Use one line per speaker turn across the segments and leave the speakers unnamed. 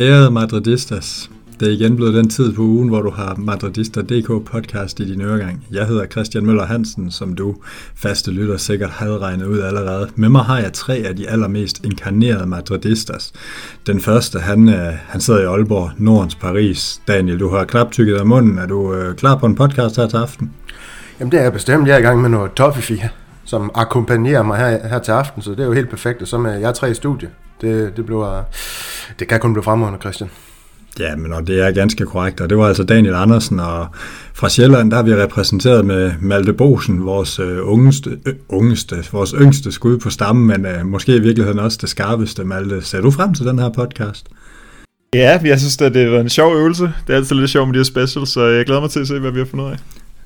Ærede Madridistas, det er igen blevet den tid på ugen, hvor du har Madridista.dk podcast i din øregang. Jeg hedder Christian Møller Hansen, som du faste lytter sikkert havde regnet ud allerede. Med mig har jeg tre af de allermest inkarnerede Madridistas. Den første, han, øh, han sidder i Aalborg, Nordens Paris. Daniel, du har knap tykket af munden. Er du øh, klar på en podcast her til aften?
Jamen det er jeg bestemt. Jeg er i gang med noget toffifee, som akkompagnerer mig her, her til aften, så det er jo helt perfekt. Og så med jeg tre i studie. Det, det, bliver, det kan kun blive fremragende, Christian.
Ja, men og det er ganske korrekt, og det var altså Daniel Andersen, og fra Sjælland, der har vi repræsenteret med Malte Bosen, vores øh, ungeste, øh, ungeste, vores yngste skud på stammen, men øh, måske i virkeligheden også det skarpeste, Malte. Ser du frem til den her podcast?
Ja, jeg synes, at det var en sjov øvelse. Det er altid lidt sjovt med de her specials, så jeg glæder mig til at se, hvad vi har fundet af.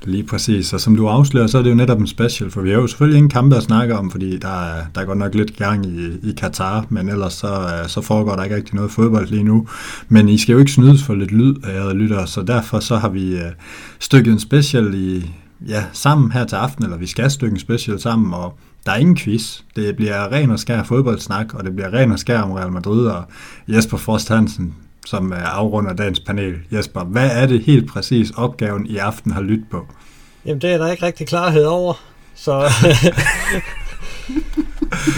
Lige præcis, og som du afslører, så er det jo netop en special, for vi har jo selvfølgelig ingen kampe at snakke om, fordi der er, der er godt nok lidt gang i, i Katar, men ellers så, øh, så foregår der ikke rigtig noget fodbold lige nu. Men I skal jo ikke snydes for lidt lyd, ærede lyttere, så derfor så har vi øh, stykket en special i, ja, sammen her til aften, eller vi skal stykke en special sammen, og der er ingen quiz. Det bliver ren og skær fodboldsnak, og det bliver ren og skær om Real Madrid, og Jesper Frost Hansen, som afrunder dagens panel. Jesper, hvad er det helt præcis opgaven i aften har lyttet på?
Jamen, det er der ikke rigtig klarhed over. Så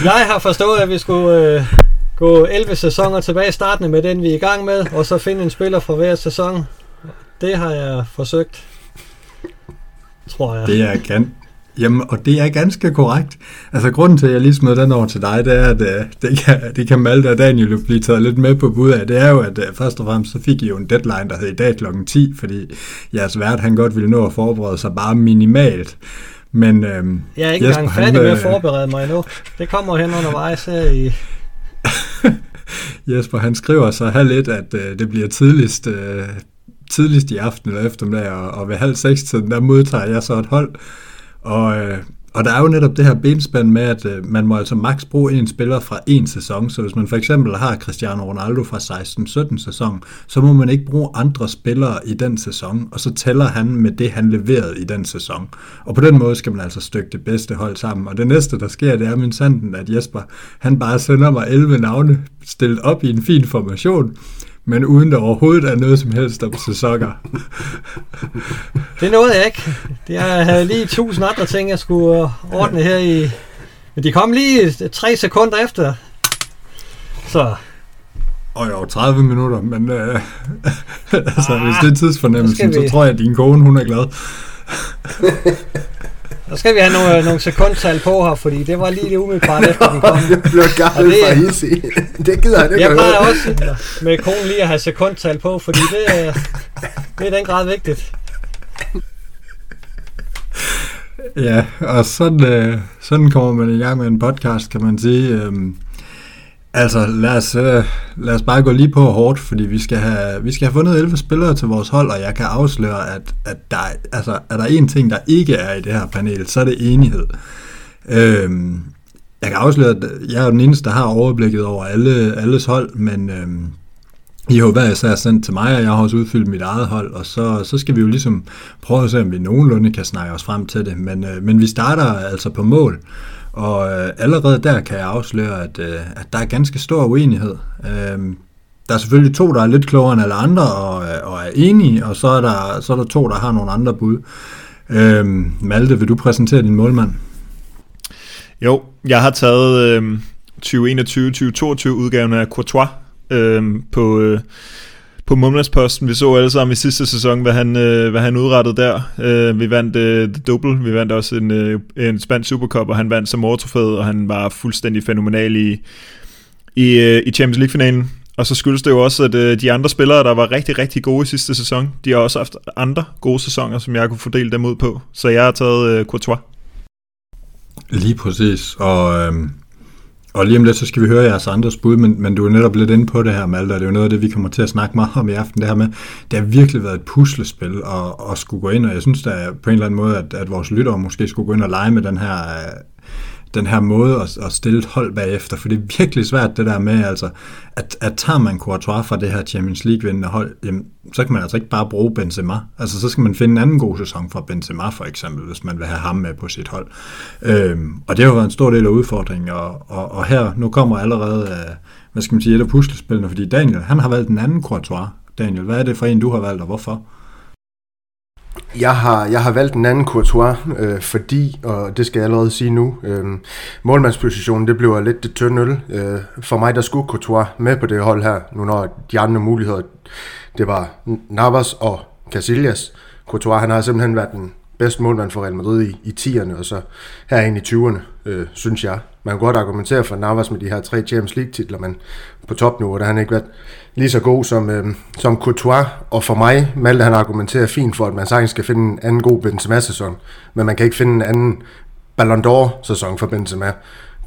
jeg har forstået, at vi skulle øh, gå 11 sæsoner tilbage, startende med den, vi er i gang med, og så finde en spiller fra hver sæson. Det har jeg forsøgt, tror jeg.
Det er, kan, Jamen, og det er ganske korrekt. Altså, grunden til, at jeg lige smed den over til dig, det er, at uh, det, kan, det kan Malte og Daniel jo blive taget lidt med på bud af. Det er jo, at uh, først og fremmest, så fik I jo en deadline, der hed i dag kl. 10, fordi jeres vært, han godt ville nå at forberede sig bare minimalt. Men, øhm,
jeg er ikke engang færdig med at øh, forberede mig endnu. Det kommer hen undervejs her i...
Jesper, han skriver så her lidt, at uh, det bliver tidligst, uh, tidligst i aften eller eftermiddag, og, og ved halv seks tiden, der modtager jeg så et hold, og, øh, og der er jo netop det her benspænd med, at øh, man må altså maks bruge en spiller fra en sæson. Så hvis man for eksempel har Cristiano Ronaldo fra 16-17 sæson, så må man ikke bruge andre spillere i den sæson, og så tæller han med det, han leverede i den sæson. Og på den måde skal man altså stykke det bedste hold sammen. Og det næste, der sker, det er min sanden, at Jesper, han bare sender mig 11 navne stillet op i en fin formation, men uden der overhovedet er noget som helst om sæsoner.
det nåede jeg ikke. Jeg havde lige tusind andre ting, jeg skulle ordne her i... Men de kom lige tre sekunder efter. Så...
Og jo, 30 minutter, men øh, altså, ah, hvis det er tidsfornemmelsen, så, vi... så tror jeg, at din kone, hun er glad.
Så skal vi have nogle, nogle sekundtal på her, fordi det var lige det umiddelbart efter den kom.
det blev gammelt for easy. Det gider jeg, det
Jeg plejer også med konen lige at have sekundtal på, fordi det, er, det er den grad vigtigt.
Ja, og sådan, øh, sådan kommer man i gang med en podcast, kan man sige. Øhm, Altså, lad os, øh, lad os bare gå lige på hårdt, fordi vi skal, have, vi skal have fundet 11 spillere til vores hold, og jeg kan afsløre, at, at der, altså, er der en ting, der ikke er i det her panel, så er det enighed. Øhm, jeg kan afsløre, at jeg er den eneste, der har overblikket over alle, alles hold, men øhm, I har jo hver især sendt til mig, og jeg har også udfyldt mit eget hold, og så, så skal vi jo ligesom prøve at se, om vi nogenlunde kan snakke os frem til det. Men, øh, men vi starter altså på mål, og øh, allerede der kan jeg afsløre, at, øh, at der er ganske stor uenighed. Øh, der er selvfølgelig to, der er lidt klogere end alle andre og, øh, og er enige, og så er, der, så er der to, der har nogle andre bud. Øh, Malte, vil du præsentere din målmand?
Jo, jeg har taget øh, 2021-2022 udgaven af Courtois øh, på... Øh, på Mumlersposten. Vi så alle sammen i sidste sæson, hvad han, øh, hvad han udrettede der. Øh, vi vandt øh, The Double, vi vandt også en, øh, en spansk Supercup, og han vandt som overtrofæet, og han var fuldstændig fænomenal i, i, øh, i Champions League-finalen. Og så skyldes det jo også, at øh, de andre spillere, der var rigtig, rigtig gode i sidste sæson, de har også haft andre gode sæsoner, som jeg kunne fordele dem ud på. Så jeg har taget øh, Courtois.
Lige præcis, og øh, og lige om lidt, så skal vi høre jeres andres bud, men, men du er netop lidt inde på det her, Malte, og det er jo noget af det, vi kommer til at snakke meget om i aften, det her med, det har virkelig været et puslespil at, at skulle gå ind, og jeg synes da på en eller anden måde, at, at vores lyttere måske skulle gå ind og lege med den her, øh, den her måde at, at stille et hold bagefter, for det er virkelig svært det der med, altså, at, at tager man Courtois fra det her Champions League-vindende hold, jamen, så kan man altså ikke bare bruge Benzema. Altså, så skal man finde en anden god sæson for Benzema, for eksempel, hvis man vil have ham med på sit hold. Øhm, og det har været en stor del af udfordringen, og, og, og her, nu kommer allerede, øh, hvad skal man sige, et af puslespillene, fordi Daniel, han har valgt en anden Courtois. Daniel, hvad er det for en, du har valgt, og hvorfor?
Jeg har, jeg har valgt en anden Courtois, øh, fordi, og det skal jeg allerede sige nu, øh, målmandspositionen, det bliver lidt det tynde øl. Øh, for mig, der skulle Courtois med på det hold her, nu når de andre muligheder, det var Navas og Casillas. Courtois, han har simpelthen været den bedste målmand for Real Madrid i, i 10'erne, og så herinde i 20'erne, øh, synes jeg. Man kan godt argumentere for Navas med de her tre Champions League-titler, men på topniveau, der har han ikke været lige så god som, øh, som Courtois. Og for mig, Malte han argumenterer fint for, at man sagtens skal finde en anden god Benzema-sæson, men man kan ikke finde en anden Ballon d'Or-sæson for Benzema.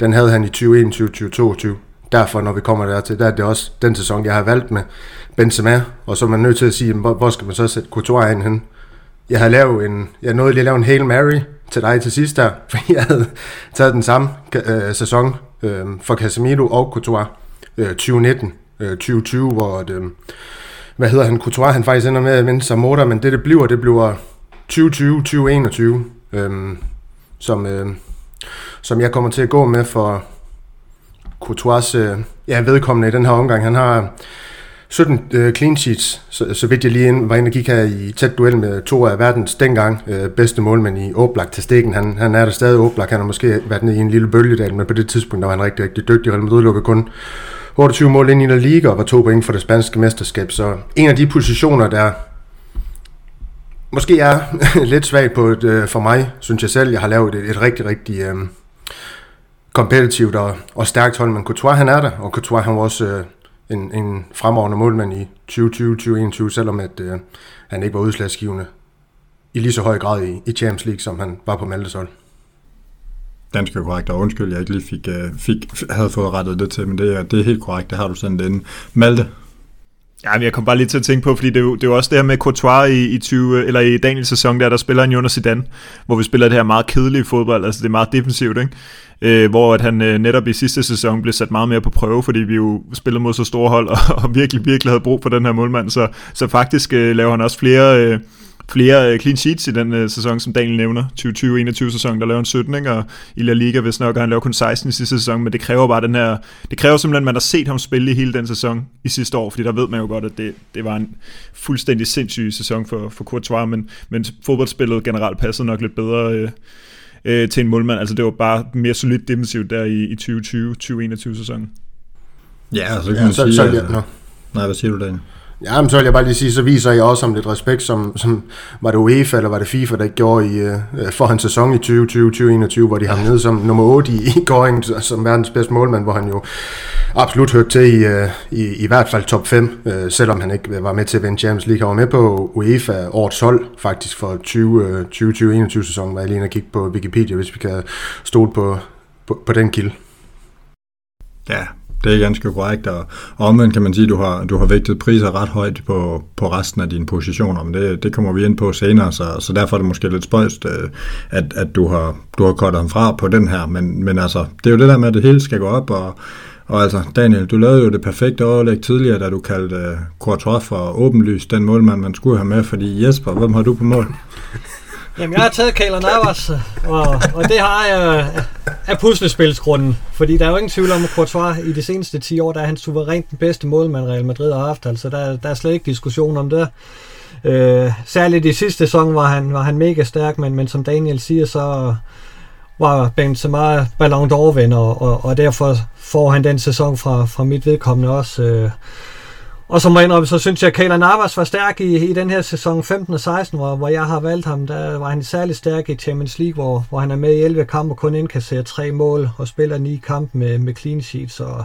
Den havde han i 2021-2022. Derfor, når vi kommer dertil, der er det også den sæson, jeg har valgt med Benzema, og så er man nødt til at sige, hvor skal man så sætte Courtois ind hen? Jeg havde lavet en, jeg nåede lige at lave en Hail Mary til dig til sidst der, fordi jeg havde taget den samme øh, sæson øh, for Casemiro og Courtois øh, 2019, øh, 2020, hvor det, øh, hvad hedder han, Courtois, han faktisk ender med at vinde sig motor, men det det bliver, det bliver 2020-2021, øh, som, øh, som jeg kommer til at gå med for Courtois øh, ja, vedkommende i den her omgang. Han har 17 øh, clean sheets, så, så vidt jeg lige ind, var inde og gik her i tæt duel med to af verdens dengang øh, bedste målmænd i Oblak til stikken. Han, han er der stadig Oblak, han har måske været nede i en lille bølgedal, men på det tidspunkt der var han rigtig, rigtig dygtig. Real Madrid lukkede kun 28 mål ind i La Liga og var to point for det spanske mesterskab. Så en af de positioner, der måske er lidt svag på et, øh, for mig, synes jeg selv. Jeg har lavet et, et rigtig, rigtig øh, kompetitivt og, og stærkt hold, men Courtois han er der, og Courtois han var også... Øh, en, en fremragende målmand i 2020-2021, selvom at, øh, han ikke var udslagsgivende i lige så høj grad i, i Champions League, som han var på Maltes hold.
Dansk er korrekt, og undskyld, jeg ikke lige fik, øh, fik, havde fået rettet det til, men det er, det er helt korrekt, det har du sendt ind. Malte?
Ja, men jeg kom bare lige til at tænke på, fordi det er jo, det er jo også det her med Courtois i, i, 20, eller i Daniels sæson, der, der spiller en Jonas Zidane, hvor vi spiller det her meget kedelige fodbold, altså det er meget defensivt, ikke? øh, hvor at han øh, netop i sidste sæson blev sat meget mere på prøve, fordi vi jo spillede mod så store hold, og, og virkelig, virkelig havde brug for den her målmand, så, så faktisk øh, laver han også flere... Øh, flere øh, clean sheets i den øh, sæson, som Daniel nævner. 2020-21 sæson, der laver han 17, ikke? og i La Liga, hvis nok, han laver kun 16 i sidste sæson, men det kræver bare den her, det kræver simpelthen, at man har set ham spille i hele den sæson i sidste år, fordi der ved man jo godt, at det, det var en fuldstændig sindssyg sæson for, for Courtois, men, men fodboldspillet generelt passede nok lidt bedre øh, øh, til en målmand. Altså det var bare mere solidt defensivt der i, i 2020-2021 sæsonen.
Ja, så kan ja, man så, sige... Så, ja, no. Nej, hvad siger du, Daniel?
Ja, men så vil jeg bare lige sige, så viser jeg også om lidt respekt, som, som var det UEFA eller var det FIFA, der gjorde i, uh, for en sæson i 2020-2021, hvor de har ned som nummer 8 i, i Goring, som verdens bedste målmand, hvor han jo absolut hørte til i, uh, i, i hvert fald top 5, uh, øh, selvom han ikke var med til at vinde Champions League. Han var med på UEFA årets hold, faktisk for 2020-2021 sæsonen, var jeg lige at kigge på Wikipedia, hvis vi kan stole på, på, på den kilde.
Ja, det er ganske korrekt, og, omvendt kan man sige, at du har, du har vægtet priser ret højt på, på resten af dine positioner, men det, det kommer vi ind på senere, så, så derfor er det måske lidt spøjst, øh, at, at du har, du har kortet ham fra på den her, men, men altså, det er jo det der med, at det hele skal gå op, og, og altså, Daniel, du lavede jo det perfekte overlæg tidligere, da du kaldte uh, Courtois for åbenlyst den målmand, man skulle have med, fordi Jesper, hvem har du på mål?
Jamen, jeg har taget Kaler Navas, øh, og, og det har jeg øh, af puslespilsgrunden. Fordi der er jo ingen tvivl om, at Courtois i de seneste 10 år, der er han suverænt den bedste målmand, Real Madrid har haft. Altså, der, der er slet ikke diskussion om det. Øh, særligt i sidste sæson var han, var han mega stærk, men, men som Daniel siger, så var Benzema Ballon d'Or-vinder, og, og, og derfor får han den sæson fra, fra mit vedkommende også. Øh, og som indrømme, så synes jeg, at Kayla Navas var stærk i, i den her sæson 15 og 16, hvor, hvor jeg har valgt ham. Der var han særlig stærk i Champions League, hvor, hvor han er med i 11 kampe og kun indkasserer tre mål og spiller ni kampe med, med clean sheets. Så,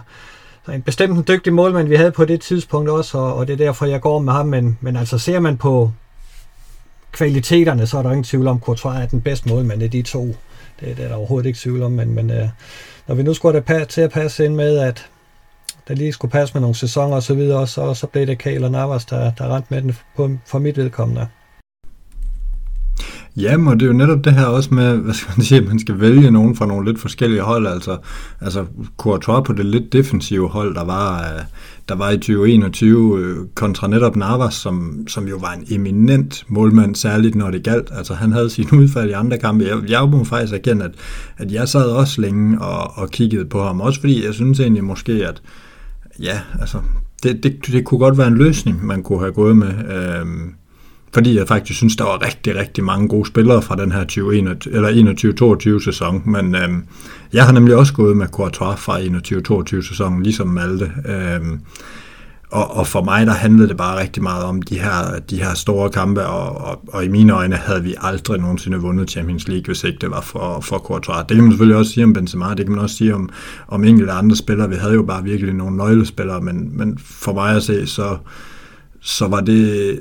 så en bestemt en dygtig målmand, vi havde på det tidspunkt også, og, og det er derfor, jeg går med ham. Men, men altså ser man på kvaliteterne, så er der ingen tvivl om, at Courtois er den bedste målmand af de to. Det, det er der overhovedet ikke tvivl om, men, men øh, når vi nu skulle have det til at passe ind med, at der lige skulle passe med nogle sæsoner og så videre, så, så blev det Kale og Navas, der, der rent med den på, for mit vedkommende.
Jamen, og det er jo netop det her også med, hvad skal man sige, at man skal vælge nogen fra nogle lidt forskellige hold. Altså, altså Courtois på det lidt defensive hold, der var, øh, der var i 2021, øh, kontra netop Navas, som, som jo var en eminent målmand, særligt når det galt. Altså, han havde sin udfald i andre kampe. Jeg, jeg må faktisk erkende, at, at jeg sad også længe og, og kiggede på ham. Også fordi jeg synes egentlig måske, at ja, altså, det, det, det kunne godt være en løsning, man kunne have gået med. Øh, fordi jeg faktisk synes, der var rigtig, rigtig mange gode spillere fra den her 21, eller 21-22 sæson, men øh, jeg har nemlig også gået med Courtois fra 21-22 sæsonen, ligesom Malte. Øh, og, og for mig, der handlede det bare rigtig meget om de her, de her store kampe, og, og, og i mine øjne havde vi aldrig nogensinde vundet Champions League, hvis ikke det var for, for Courtois. Det kan man selvfølgelig også sige om Benzema, det kan man også sige om, om enkelte andre spillere. Vi havde jo bare virkelig nogle nøglespillere, men, men for mig at se, så, så var det,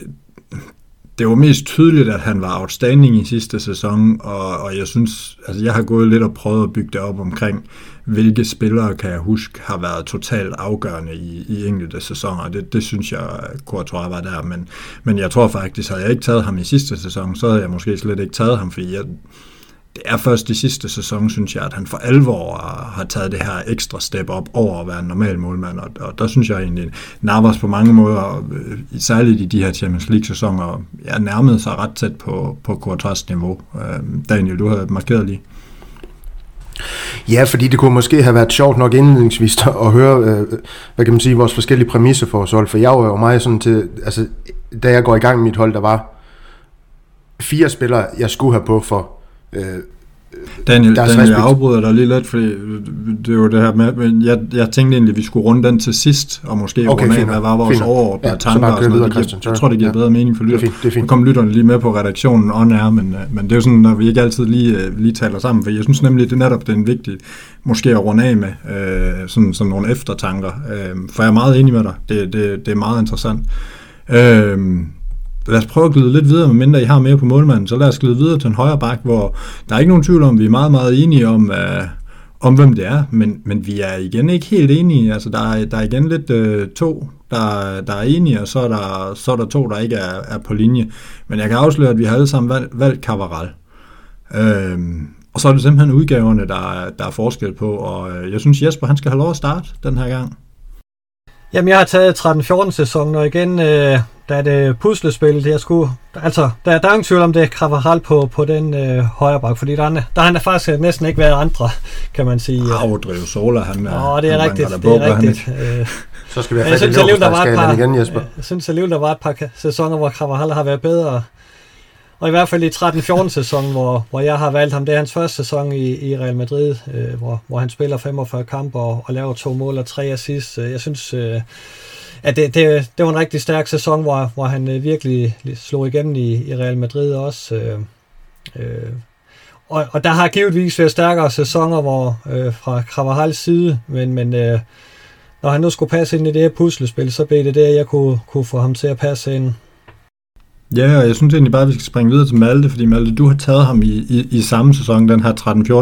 det var mest tydeligt, at han var outstanding i sidste sæson, og, og jeg synes, altså jeg har gået lidt og prøvet at bygge det op omkring, hvilke spillere kan jeg huske har været totalt afgørende i, i enkelte sæsoner. Det, det synes jeg, Courtois var der, men, men jeg tror faktisk, havde jeg ikke taget ham i sidste sæson, så havde jeg måske slet ikke taget ham, fordi jeg, det er først i sidste sæson, synes jeg, at han for alvor har taget det her ekstra step op over at være en normal målmand, og, og der synes jeg egentlig, Navas på mange måder, øh, særligt i de her Champions League-sæsoner, er nærmede sig ret tæt på, på Courtois niveau. Øh, Daniel, du havde markeret lige.
Ja, fordi det kunne måske have været sjovt nok indledningsvis at høre, øh, hvad kan man sige, vores forskellige præmisser for os hold, for jeg var jo meget sådan til, altså, da jeg går i gang med mit hold, der var fire spillere, jeg skulle have på for øh,
Daniel, Daniel jeg afbryder dig lige lidt, fordi det er jo det her med, men jeg, jeg tænkte egentlig, at vi skulle runde den til sidst, og måske okay, runde af, hvad var vores overordnede ja, tanker og sådan noget. Det giver, jeg tror, det giver ja. bedre mening for lytter. Det Nu kom lytterne lige med på redaktionen on air, men, øh, men det er jo sådan, når vi ikke altid lige, øh, lige taler sammen, for jeg synes nemlig, det er netop det er en vigtig, måske at runde af med, øh, sådan, sådan nogle eftertanker, øh, for jeg er meget enig med dig. Det, det, det er meget interessant. Øh, lad os prøve at glide lidt videre, medmindre I har mere på målmanden, så lad os glide videre til en højre bak, hvor der er ikke nogen tvivl om, vi er meget, meget enige om, uh, om hvem det er, men, men vi er igen ikke helt enige. Altså, der er, der er igen lidt uh, to, der, der er enige, og så er der, så er der to, der ikke er, er på linje. Men jeg kan afsløre, at vi har alle sammen valgt, valgt Cavaral. Uh, og så er det simpelthen udgaverne, der, der er forskel på, og øh, jeg synes Jesper, han skal have lov at starte den her gang.
Jamen, jeg har taget 13-14 sæsonen, og igen, øh, der er det puslespil, det jeg skulle... Altså, der, der er ingen tvivl om, det er Kravaral på, på den øh, højre bak, fordi der, der har han faktisk næsten ikke været andre, kan man sige.
Afdrive Sola, han
er... Åh, det er rigtigt, det er rigtigt. Øh,
så skal vi have fat i der var et par, igen, Jesper.
Jeg synes alligevel, der var et par sæsoner, hvor Kravaral har været bedre. Og i hvert fald i 13-14 sæsonen, hvor, hvor jeg har valgt ham, det er hans første sæson i, i Real Madrid, øh, hvor, hvor han spiller 45 kampe og, og laver to mål og tre assist. Jeg synes, øh, at det, det, det var en rigtig stærk sæson, hvor, hvor han øh, virkelig slog igennem i, i Real Madrid også. Øh, øh, og, og der har givetvis været stærkere sæsoner hvor, øh, fra Kravahals side, men, men øh, når han nu skulle passe ind i det her puslespil, så blev det det, jeg kunne, kunne få ham til at passe ind.
Ja, og jeg synes egentlig bare, at vi skal springe videre til Malte, fordi Malte, du har taget ham i, i, i samme sæson, den her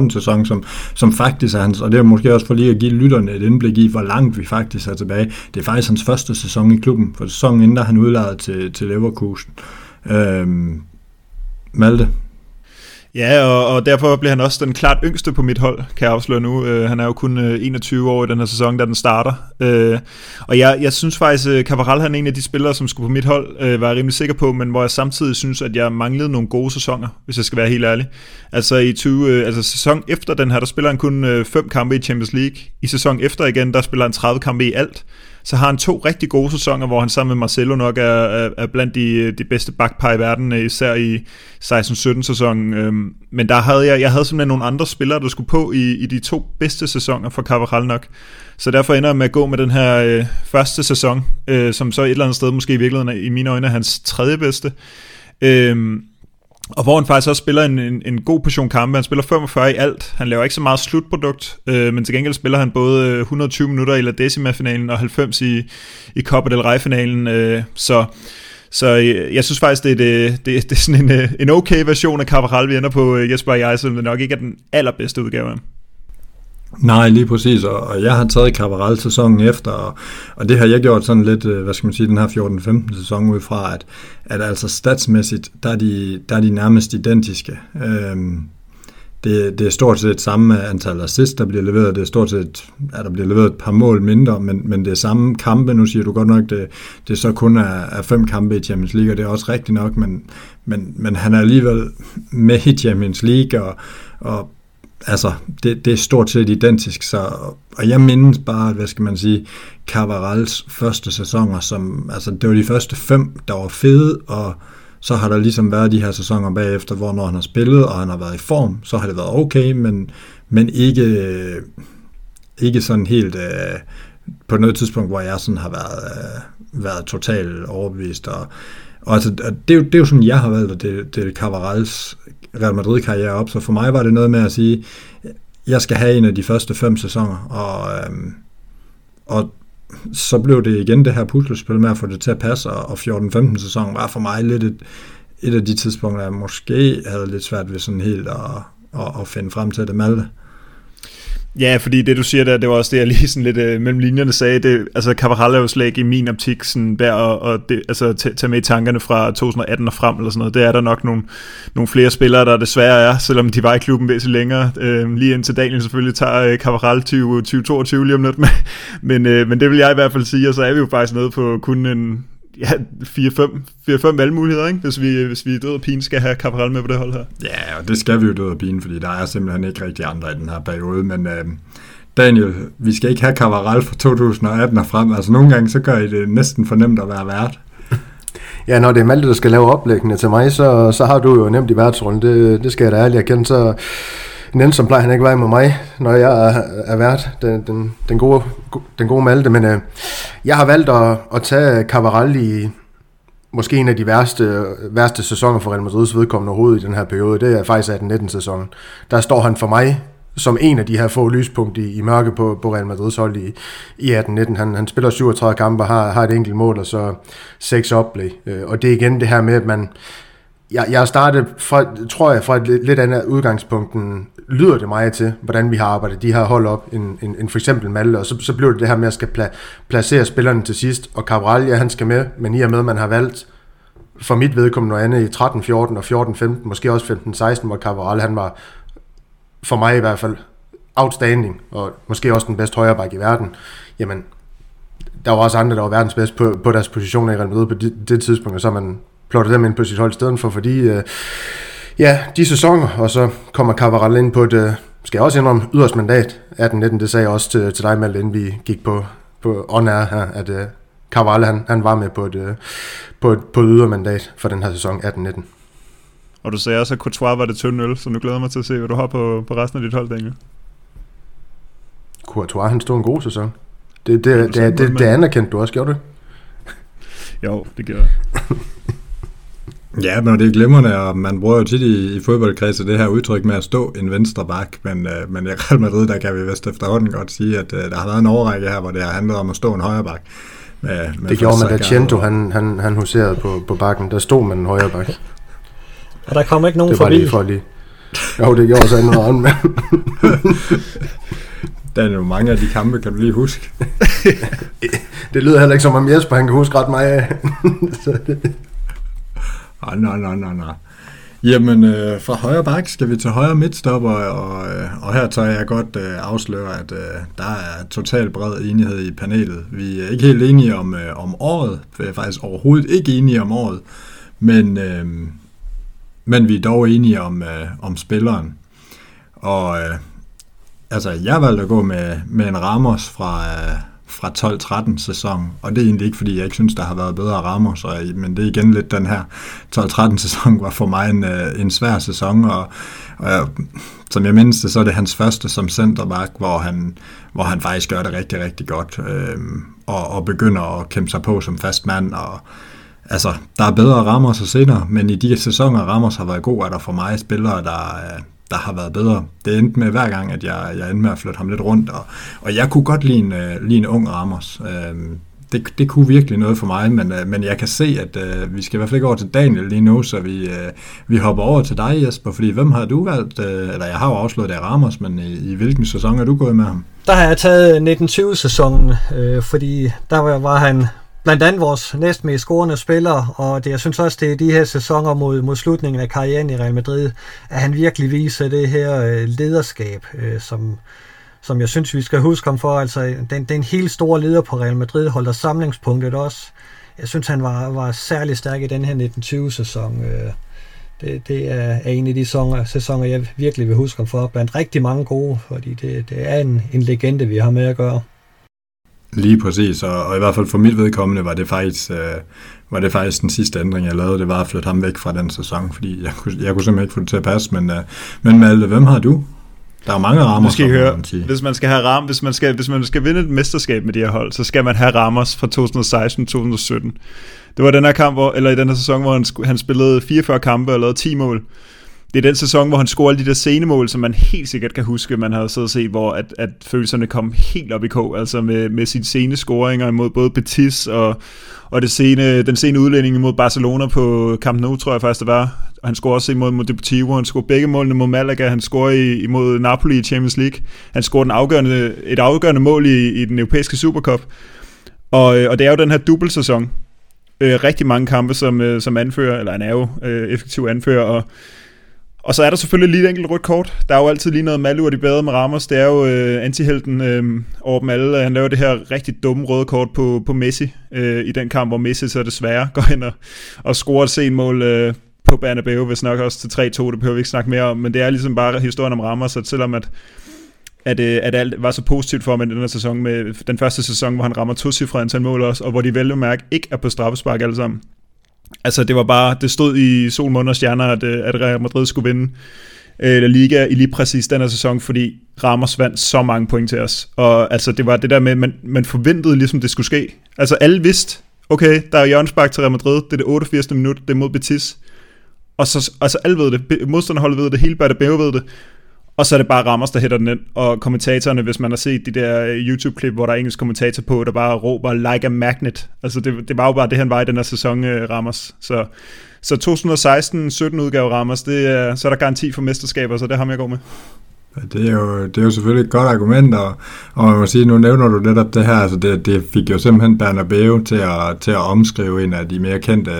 13-14 sæson, som, som faktisk er hans, og det er måske også for lige at give lytterne et indblik i, hvor langt vi faktisk er tilbage. Det er faktisk hans første sæson i klubben, for sæsonen inden, der han udlejet til, til Leverkusen. Øhm, Malte,
Ja, og, og derfor bliver han også den klart yngste på mit hold, kan jeg afsløre nu. Øh, han er jo kun øh, 21 år i den her sæson, da den starter. Øh, og jeg, jeg synes faktisk, øh, at Cavaral han er en af de spillere, som skulle på mit hold, øh, var jeg rimelig sikker på, men hvor jeg samtidig synes, at jeg manglede nogle gode sæsoner, hvis jeg skal være helt ærlig. Altså i 20, øh, altså sæson efter den her, der spiller han kun øh, 5 kampe i Champions League. I sæson efter igen, der spiller han 30 kampe i alt så har han to rigtig gode sæsoner, hvor han sammen med Marcelo nok er, er, er blandt de, de bedste backpar i verden, øh, især i 16-17 sæsonen. Øhm, men der havde jeg, jeg havde simpelthen nogle andre spillere, der skulle på i, i de to bedste sæsoner for Carvajal nok. Så derfor ender jeg med at gå med den her øh, første sæson, øh, som så et eller andet sted måske i virkeligheden i mine øjne er hans tredje bedste. Øhm, og hvor han faktisk også spiller en, en, en god portion kampe. Han spiller 45 i alt. Han laver ikke så meget slutprodukt, øh, men til gengæld spiller han både øh, 120 minutter i La Decima-finalen og 90 i, i Copa del Rey-finalen. Øh, så så jeg, jeg synes faktisk, det er, det, det, det er sådan en, øh, en okay version af Carvajal, vi ender på, Jesper og jeg, som nok ikke er den allerbedste udgave af
Nej, lige præcis, og, og jeg har taget Cabaral sæsonen efter, og, og det har jeg gjort sådan lidt, øh, hvad skal man sige, den her 14-15 sæson ud fra, at, at altså statsmæssigt, der er de, der er de nærmest identiske. Øhm, det, det er stort set samme antal assist, der bliver leveret. Det er stort set, at der bliver leveret et par mål mindre, men, men det er samme kampe. Nu siger du godt nok, det, det så kun er, er fem kampe i Champions League, og det er også rigtigt nok, men, men, men han er alligevel med i Champions League, og, og altså, det, det er stort set identisk, så, og jeg mindes bare, hvad skal man sige, Cavarals første sæsoner, som, altså, det var de første fem, der var fede, og så har der ligesom været de her sæsoner bagefter, hvor når han har spillet, og han har været i form, så har det været okay, men, men ikke, ikke sådan helt øh, på noget tidspunkt, hvor jeg sådan har været, øh, været totalt overbevist. Og, og altså, det, er jo, det er jo sådan, jeg har valgt at det, det er Cavarals Real Madrid-karriere op, så for mig var det noget med at sige, jeg skal have en af de første fem sæsoner, og, øhm, og så blev det igen det her puslespil med at få det til at passe, og 14-15 sæsonen var for mig lidt et, et af de tidspunkter, jeg måske havde lidt svært ved sådan helt at, at, at finde frem til det Malte.
Ja, fordi det du siger der, det var også det, jeg lige sådan lidt øh, mellem linjerne sagde. Det, altså Cavaral er jo slet ikke i min optik sådan værd at, og det, altså, tage med i tankerne fra 2018 og frem eller sådan noget. Det er der nok nogle, nogle flere spillere, der desværre er, selvom de var i klubben væsentligt længere. Øh, lige indtil Daniel selvfølgelig tager øh, Cabral 2022 lige om lidt med. Men, øh, men det vil jeg i hvert fald sige, og så er vi jo faktisk nede på kun en, ja, 4-5 valgmuligheder, ikke? Hvis, vi, hvis vi død og pine skal have Cabral med på det hold her.
Ja, og det skal vi jo død og pine, fordi der er simpelthen ikke rigtig andre i den her periode, men øh, Daniel, vi skal ikke have Cabral fra 2018 og frem, altså nogle gange så gør I det næsten for nemt at være vært.
Ja, når det er Malte, der skal lave oplæggende til mig, så, så har du jo nemt i værtsrollen, det, det skal jeg da ærligt erkende, så Nelson plejer han ikke være med mig, når jeg er, er vært, den, den, den, gode, den gode Malte, men øh, jeg har valgt at, at tage Cavaral i måske en af de værste, værste sæsoner for Real Madrids vedkommende overhovedet i den her periode, det er faktisk 18-19 sæsonen. Der står han for mig som en af de her få lyspunkter i, i mørke på, på Real Madrids hold i, i 18-19. Han, han spiller 37 kampe og har, har et enkelt mål og så seks oplæg. Øh, og det er igen det her med, at man jeg, jeg startede, fra, tror jeg, fra et lidt, andet udgangspunkt, end, lyder det meget til, hvordan vi har arbejdet. De her hold op, en, en, en for eksempel Malte, og så, så bliver det det her med at skal pla, placere spillerne til sidst, og Cabral, ja, han skal med, men i og med, at man har valgt for mit vedkommende og andet i 13, 14 og 14, 15, måske også 15, 16, hvor Cabral, han var for mig i hvert fald outstanding, og måske også den bedste højreback i verden, jamen, der var også andre, der var verdens bedste på, på deres positioner i Real Madrid på det, det tidspunkt, og så man plottet dem ind på sit hold i stedet for, fordi øh, ja, de sæsoner, og så kommer Cavaral ind på et, øh, skal jeg også indrømme, yderst mandat, 18-19, det sagde jeg også til, til dig, Malte, inden vi gik på, på on her, at øh, Cavaral, han, han var med på et, øh, på et, på et ydermandat for den her sæson 18-19.
Og du sagde også, at Courtois var det tynde øl, så nu glæder jeg mig til at se, hvad du har på, på resten af dit hold, Daniel.
Courtois, han stod en god sæson. Det, det, det, det, det, det anerkendte du også, gjorde det?
jo, det gjorde jeg.
Ja, men det er glimrende, og man bruger jo tit i, i fodboldkredse det her udtryk med at stå en venstre bak, men, øh, men i Real Madrid, der kan vi vist efterhånden godt sige, at øh, der har været en overrække her, hvor det har handlet om at stå en højre bak.
Med, med det gjorde man, da Cento, og... han, han, han huserede på, på bakken, der stod man en højre bak.
Og der kom ikke nogen
det var
forbi.
Lige for lige. Jo, det gjorde så en anden, men...
Der er jo mange af de kampe, kan du lige huske.
det lyder heller ikke som om Jesper, han kan huske ret meget af.
Ah, nej, nej, nej, nej. Jamen, øh, fra højre bak skal vi til højre midtstopper, og, øh, og her tager jeg godt øh, afsløre, at øh, der er total bred enighed i panelet. Vi er ikke helt enige om, øh, om året, vi er faktisk overhovedet ikke enige om året, men, øh, men vi er dog enige om, øh, om spilleren. Og øh, altså, jeg valgte at gå med, med en Ramos fra, øh, fra 12-13 sæsonen, og det er egentlig ikke, fordi jeg ikke synes, der har været bedre rammer, så, men det er igen lidt den her 12-13 sæson var for mig en, øh, en svær sæson, og, og som jeg mindste, så er det hans første som centerback, hvor han, hvor han faktisk gør det rigtig, rigtig godt, øh, og, og begynder at kæmpe sig på som fast mand, og altså, der er bedre rammer så senere, men i de sæsoner, rammer har været god, er der for mig spillere, der, øh, der har været bedre. Det endte med hver gang, at jeg, jeg endte med at flytte ham lidt rundt, og, og jeg kunne godt lide en, uh, lide en ung Ramos. Uh, det, det kunne virkelig noget for mig, men, øh, men jeg kan se, at øh, vi skal i hvert fald ikke over til Daniel lige nu, så vi, øh, vi hopper over til dig, Jesper, fordi hvem har du valgt, øh, eller jeg har jo afslået det Ramos, men i, i hvilken sæson er du gået med ham?
Der har jeg taget 1920-sæsonen, øh, fordi der var, var han blandt andet vores næstmest scorende spiller, og det, jeg synes også, det er de her sæsoner mod, mod slutningen af karrieren i Real Madrid, at han virkelig viser det her øh, lederskab, øh, som, som jeg synes, vi skal huske ham for. Altså, den, den helt store leder på Real Madrid holder samlingspunktet også. Jeg synes, han var, var særlig stærk i den her 1920-sæson. Øh, det, det er, er en af de sæsoner, sæsoner, jeg virkelig vil huske ham for, blandt rigtig mange gode, fordi det, det er en, en legende, vi har med at gøre.
Lige præcis, og, og i hvert fald for mit vedkommende var det faktisk... Øh, var det faktisk den sidste ændring, jeg lavede, det var at flytte ham væk fra den sæson, fordi jeg kunne, jeg kunne simpelthen ikke få det til at passe, men, øh, men Malte, hvem har du? Der er mange rammer,
skal høre, man hvis man skal have ram, hvis man skal, hvis man skal vinde et mesterskab med de her hold, så skal man have Ramos fra 2016-2017. Det var den her kamp, hvor, eller i den her sæson, hvor han, han spillede 44 kampe og lavede 10 mål det er den sæson, hvor han scorer de der scenemål, som man helt sikkert kan huske, man havde siddet og set, hvor at, at følelserne kom helt op i kog, altså med, med sine sene scoringer imod både Betis og, og det sene, den sene udlænding imod Barcelona på Camp Nou, tror jeg faktisk det var. Og han scorer også imod mod Deportivo, han scorer begge målene mod Malaga, han scorer imod Napoli i Champions League. Han scorer den afgørende, et afgørende mål i, i den europæiske Supercup. Og, øh, og det er jo den her dubbelsæson. Øh, rigtig mange kampe som, øh, som anfører, eller han er jo øh, effektiv anfører, og og så er der selvfølgelig lige et enkelt rødt kort. Der er jo altid lige noget malur de bedre med Ramos. Det er jo øh, antihelten øh, over dem alle. Øh, han laver det her rigtig dumme røde kort på, på Messi øh, i den kamp, hvor Messi så desværre går ind og, og scorer et sent mål øh, på Bernabeu, hvis nok også til 3-2. Det behøver vi ikke snakke mere om. Men det er ligesom bare historien om Ramos, at selvom at at, øh, at alt var så positivt for ham i den her sæson, med den første sæson, hvor han rammer to cifre antal mål også, og hvor de vel mærke ikke er på straffespark alle sammen, Altså, det var bare, det stod i sol, måned og stjerner, at, øh, at Real Madrid skulle vinde øh, La Liga i lige præcis den her sæson, fordi Ramos vandt så mange point til os. Og altså, det var det der med, man, man forventede ligesom, det skulle ske. Altså, alle vidste, okay, der er hjørnsbak til Real Madrid, det er det 88. minut, det er mod Betis. Og så, altså alle ved det, modstanderholdet ved det, hele Bernabeu ved det, og så er det bare Ramos, der hætter den ind. Og kommentatorerne, hvis man har set de der øh, YouTube-klip, hvor der er engelsk kommentator på, der bare råber like a magnet. Altså det, det var jo bare det, han var i den her sæson, øh, Ramos. Så, så 2016-17 udgave Ramos, det er, så er der garanti for mesterskaber, så det har jeg går med.
Det er, jo, det er jo selvfølgelig et godt argument, og, og man må sige, nu nævner du netop det her, altså det, det fik jo simpelthen Bernabeu til at, til at omskrive en af de mere kendte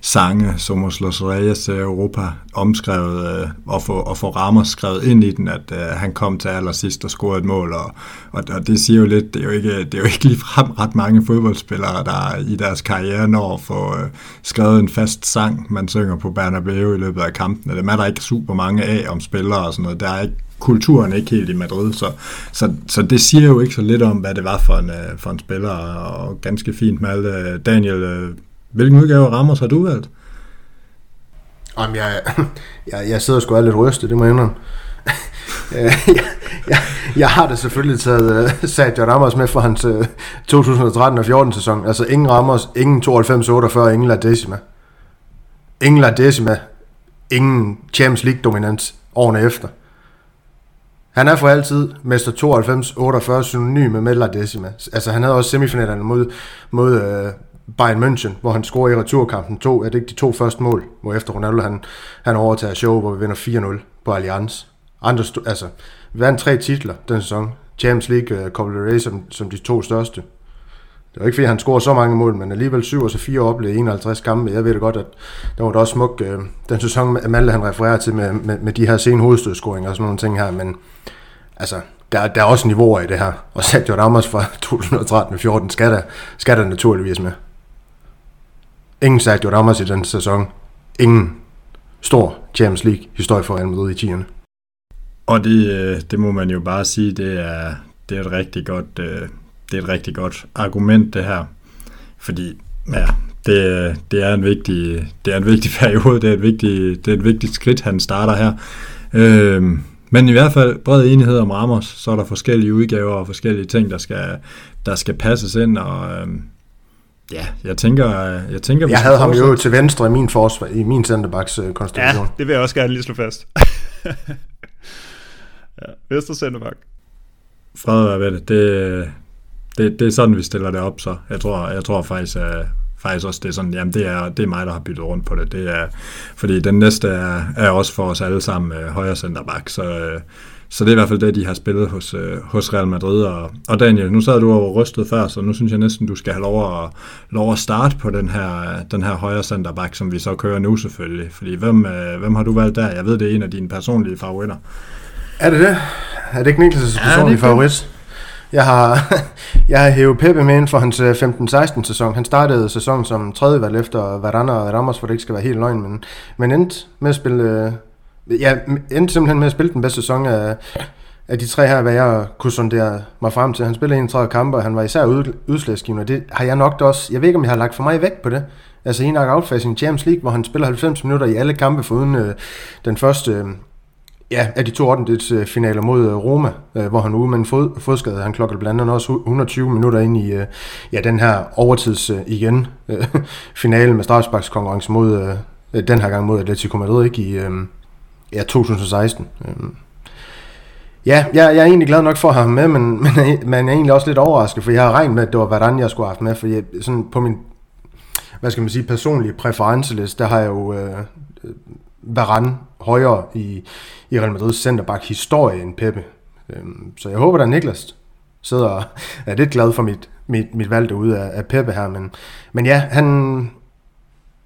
sange, Somos los Reyes Europa, omskrevet øh, og, få, og få rammer skrevet ind i den, at øh, han kom til allersidst og scorede et mål, og, og, og det siger jo lidt, det er jo ikke, det er jo ikke ligefrem ret mange fodboldspillere, der i deres karriere når at få øh, skrevet en fast sang, man synger på Bernabeu i løbet af kampen. Det er der ikke super mange af om spillere og sådan noget. Der er ikke kulturen ikke helt i Madrid, så, så, så det siger jo ikke så lidt om, hvad det var for en, øh, for en spiller, og ganske fint med alle. Øh, Daniel, øh, Hvilken udgave af Ramos har du valgt?
Jamen, jeg, jeg, jeg sidder sgu er lidt rystet, det må jeg indrømme. Øh, jeg, jeg, jeg har da selvfølgelig taget uh, Sergio Ramos med for hans øh, uh, 2013 og 14 sæson. Altså ingen Ramos, ingen 92-48, ingen La Decima. Ingen La Decima, ingen Champions League dominans årene efter. Han er for altid mester 92-48 synonym med La Decima. Altså han havde også semifinalerne mod, mod uh, Bayern München, hvor han scorer i returkampen to, er det ikke de to første mål, hvor efter Ronaldo han, han overtager show, hvor vi vinder 4-0 på Allianz. Andre, altså, vi vandt tre titler den sæson. Champions League, uh, Copa del Rey som, som de to største. Det var ikke fordi, han scorede så mange mål, men alligevel 7 og så 4 oplevede 51 kampe. Jeg ved det godt, at der var da også smuk, øh, den sæson, Malte han refererer til med, med, med de her sene hovedstødscoringer og sådan nogle ting her, men altså, der, der er også niveauer i det her. Og Sergio Ramos fra 2013-14 skal der, skal der naturligvis med. Ingen Sergio Ramos i den sæson. Ingen stor Champions League historie for Real Madrid i 10'erne.
Og det, øh, det må man jo bare sige, det er, det er et rigtig godt, øh, det er et rigtig godt argument det her. Fordi ja, det, det, er en vigtig, det er en vigtig periode, det er et vigtigt, det er et vigtigt skridt, han starter her. Øhm, men i hvert fald bred enighed om Ramos, så er der forskellige udgaver og forskellige ting, der skal, der skal passes ind, og øhm, Ja, jeg tænker... Jeg, tænker,
jeg havde ham jo til venstre i min, forsvar, i min centerbacks konstellation.
Ja, det vil jeg også gerne lige slå fast. ja, venstre centerback.
Fred, hvad ved det? det det, det er sådan, vi stiller det op så. Jeg tror, jeg tror faktisk, at faktisk også, det er sådan, jamen det er, det er mig, der har byttet rundt på det. det er, fordi den næste er, er også for os alle sammen øh, højre centerback, så, øh, så det er i hvert fald det, de har spillet hos, øh, hos Real Madrid. Og, og Daniel, nu sad du og rystet før, så nu synes jeg næsten, du skal have lov at, lov at starte på den her, den her højre centerback, som vi så kører nu selvfølgelig. Fordi hvem, øh, hvem har du valgt der? Jeg ved, det er en af dine personlige favoritter.
Er det det? Er det ikke Niklas' personlige ja, favorit? Jeg har, jeg har hævet Pepe med ind for hans 15-16 øh, sæson. Han startede sæsonen som tredje valg efter Varane og Ramos, for det ikke skal være helt løgn, men, men endte med at spille, øh, ja, endte simpelthen med at spille den bedste sæson af, af de tre her, hvad jeg kunne sondere mig frem til. Han spillede 31 kampe, og han var især ud, udslagsgivende, det har jeg nok også, jeg ved ikke, om jeg har lagt for mig væk på det. Altså i nok i Champions League, hvor han spiller 90 minutter i alle kampe, foruden øh, den første, øh, Ja, af de to ordentligt finaler mod øh, Roma, øh, hvor han ude med en fod, fodskade. Han klokkede blandt andet også 120 minutter ind i øh, ja, den her overtids øh, igen øh, finale med konkurrence mod øh, den her gang mod Atletico Madrid ikke i ja, 2016. Øhm. Ja, jeg, jeg er egentlig glad nok for at have ham med, men, men, men jeg er egentlig også lidt overrasket, for jeg har regnet med, at det var Varane, jeg skulle have haft med, for jeg, sådan på min hvad skal man sige, personlige præferenceliste, der har jeg jo øh, Varane højere i, i Real Madrid's centerback historie end Peppe. Øhm, så jeg håber, at Niklas sidder og er lidt glad for mit, mit, mit valg derude af, af Peppe her. Men, men ja, han,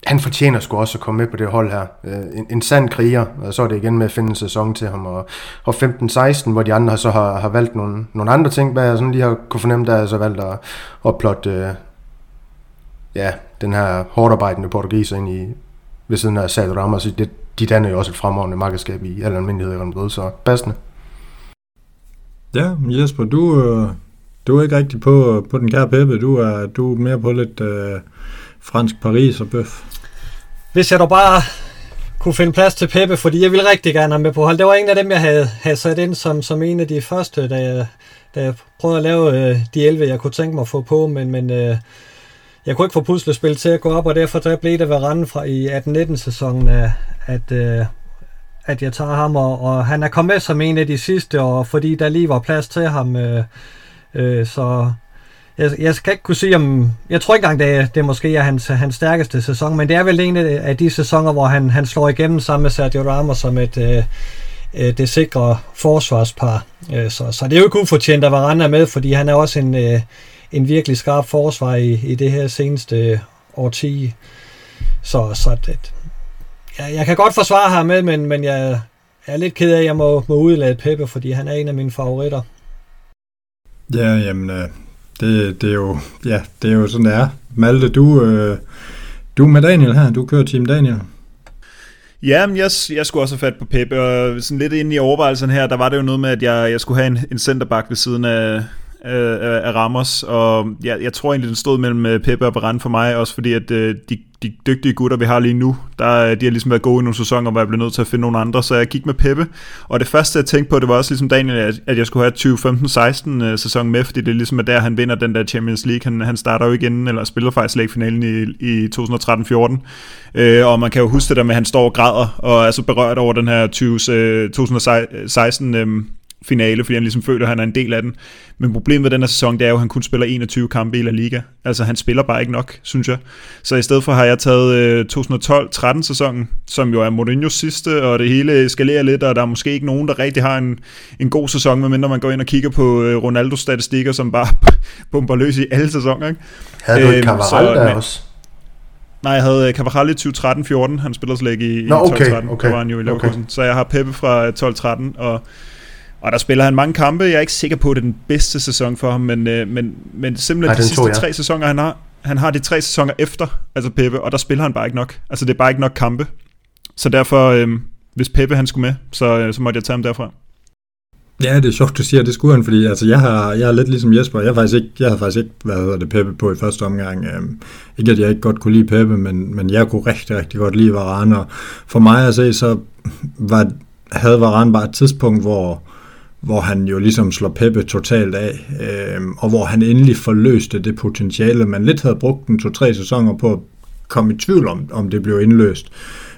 han fortjener sgu også at komme med på det hold her. Øh, en, en sand kriger, og så er det igen med at finde en sæson til ham. Og, og 15-16, hvor de andre så har, har valgt nogle, nogle andre ting, hvad jeg sådan lige har kunne fornemme, der er så valgt at, at plotte øh, ja, den her hårdt arbejdende portugiser ind i ved siden af Sad Ramos. Det, de danner jo også et fremragende markedskab i al almindelighed i Real så passende.
Ja, Jesper, du, øh, du er ikke rigtig på, på den kære Peppe. Du er, du er mere på lidt øh, fransk Paris og bøf.
Hvis jeg dog bare kunne finde plads til Peppe, fordi jeg ville rigtig gerne have med på hold. Det var en af dem, jeg havde, havde sat ind som, som en af de første, da jeg, da jeg prøvede at lave øh, de 11, jeg kunne tænke mig at få på, men, men øh, jeg kunne ikke få puslespil til at gå op, og derfor der blev det Varane fra i 18-19 sæsonen, at, at, øh, at jeg tager ham, og, og han er kommet med som en af de sidste, og fordi der lige var plads til ham, øh, øh, så jeg, jeg skal ikke kunne sige om, jeg tror ikke engang, det, er, det måske er hans, hans stærkeste sæson, men det er vel en af de sæsoner, hvor han, han slår igennem sammen med Sergio Ramos som et, øh, øh, det sikre forsvarspar. Øh, så, så det er jo ikke ufortjent, at Varane er med, fordi han er også en, øh, en virkelig skarp forsvar i, i det her seneste årti. Så, så det, ja, jeg kan godt forsvare ham med, men, men jeg er lidt ked af, at jeg må, må udlade Peppe, fordi han er en af mine favoritter.
Ja, jamen, øh, det, det, er jo, ja, det er jo sådan, det er. Malte, du, øh, du er med Daniel her. Du kører Team Daniel.
Ja, men jeg, jeg skulle også have fat på Pep, og sådan lidt inde i overvejelsen her, der var det jo noget med, at jeg, jeg skulle have en, en centerback ved siden af, Øh, øh, af Ramos, og jeg, jeg tror egentlig, den stod mellem øh, Pepe og Varane for mig, også fordi at øh, de, de dygtige gutter, vi har lige nu, der, øh, de har ligesom været gode i nogle sæsoner, hvor jeg blev nødt til at finde nogle andre, så jeg gik med Pepe, og det første, jeg tænkte på, det var også ligesom Daniel, at, at jeg skulle have 2015-16 øh, sæson med, fordi det er ligesom er der, han vinder den der Champions League, han, han starter jo igen, eller spiller faktisk slet finalen i, i 2013-14, øh, og man kan jo huske det der med, at han står og græder, og er så berørt over den her 20, øh, 2016 øh, finale, fordi han ligesom føler, at han er en del af den. Men problemet med den her sæson, det er jo, at han kun spiller 21 kampe i La Liga. Altså han spiller bare ikke nok, synes jeg. Så i stedet for har jeg taget øh, 2012-13 sæsonen, som jo er Mourinho's sidste, og det hele eskalerer lidt, og der er måske ikke nogen, der rigtig har en, en god sæson, medmindre man går ind og kigger på øh, Ronaldos statistikker, som bare bomber løs i alle sæsoner. Ikke?
Havde du Cavaral øhm, der også?
Nej, jeg havde Cavaral i 2013-14, han spiller slet ikke i, Nå, okay, 12-13, okay, der var han jo i Leverkusen. Okay. Så jeg har Peppe fra 12-13, og og der spiller han mange kampe. Jeg er ikke sikker på, at det er den bedste sæson for ham, men, øh, men, men simpelthen Ej, de sidste tre sæsoner, han har, han har de tre sæsoner efter, altså Peppe, og der spiller han bare ikke nok. Altså det er bare ikke nok kampe. Så derfor, øh, hvis Peppe han skulle med, så, øh, så måtte jeg tage ham derfra.
Ja, det er sjovt, du siger, det skulle han, fordi altså, jeg, har, jeg er lidt ligesom Jesper. Jeg har faktisk ikke, jeg har faktisk ikke været det Peppe på i første omgang. Øhm, ikke at jeg ikke godt kunne lide Peppe, men, men jeg kunne rigtig, rigtig godt lide Varane. Og for mig at se, så var, havde Varane bare et tidspunkt, hvor, hvor han jo ligesom slår Peppe totalt af, øh, og hvor han endelig forløste det potentiale, man lidt havde brugt den to-tre sæsoner på at komme i tvivl om, om det blev indløst.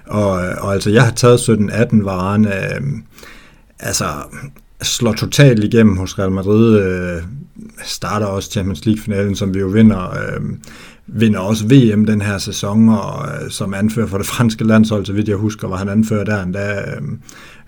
Og, og altså, jeg har taget 17-18 varerne, øh, altså, slår totalt igennem hos Real Madrid, øh, starter også Champions League-finalen, som vi jo vinder, øh, vinder også VM den her sæson, og øh, som anfører for det franske landshold, så vidt jeg husker, var han anfører der endda. Øh,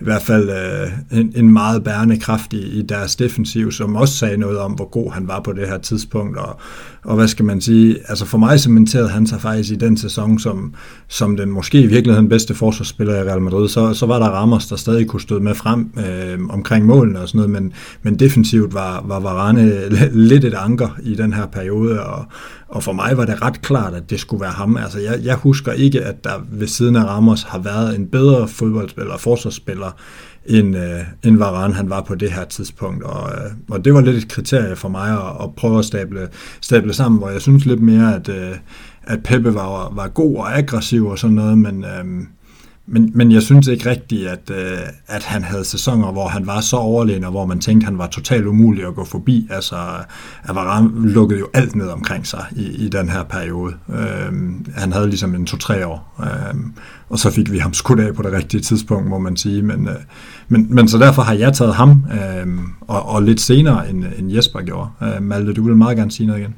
i hvert fald øh, en, en meget bærende kraft i, i deres defensiv, som også sagde noget om, hvor god han var på det her tidspunkt, og, og hvad skal man sige, altså for mig cementerede han sig faktisk i den sæson som, som den måske i virkeligheden bedste forsvarsspiller i Real Madrid, så, så var der Ramos, der stadig kunne støde med frem øh, omkring målene og sådan noget, men, men defensivt var, var Varane lidt et anker i den her periode, og, og for mig var det ret klart, at det skulle være ham. Altså jeg, jeg husker ikke, at der ved siden af Ramos har været en bedre fodboldspiller, forsvarsspiller, end, øh, end Varane han var på det her tidspunkt. Og, øh, og det var lidt et kriterie for mig at, at prøve at stable, stable sammen, hvor jeg synes lidt mere, at, øh, at Peppe var, var god og aggressiv og sådan noget, men, øh, men, men jeg synes ikke rigtigt, at, øh, at han havde sæsoner, hvor han var så overlegen, og hvor man tænkte, at han var totalt umulig at gå forbi. Altså, Varane lukkede jo alt ned omkring sig i, i den her periode. Øh, han havde ligesom en to-tre år, øh, og så fik vi ham skudt af på det rigtige tidspunkt, må man sige. Men, øh, men, men så derfor har jeg taget ham, øh, og, og lidt senere, end, end Jesper gjorde. Øh, Malte, du vil meget gerne sige noget igen.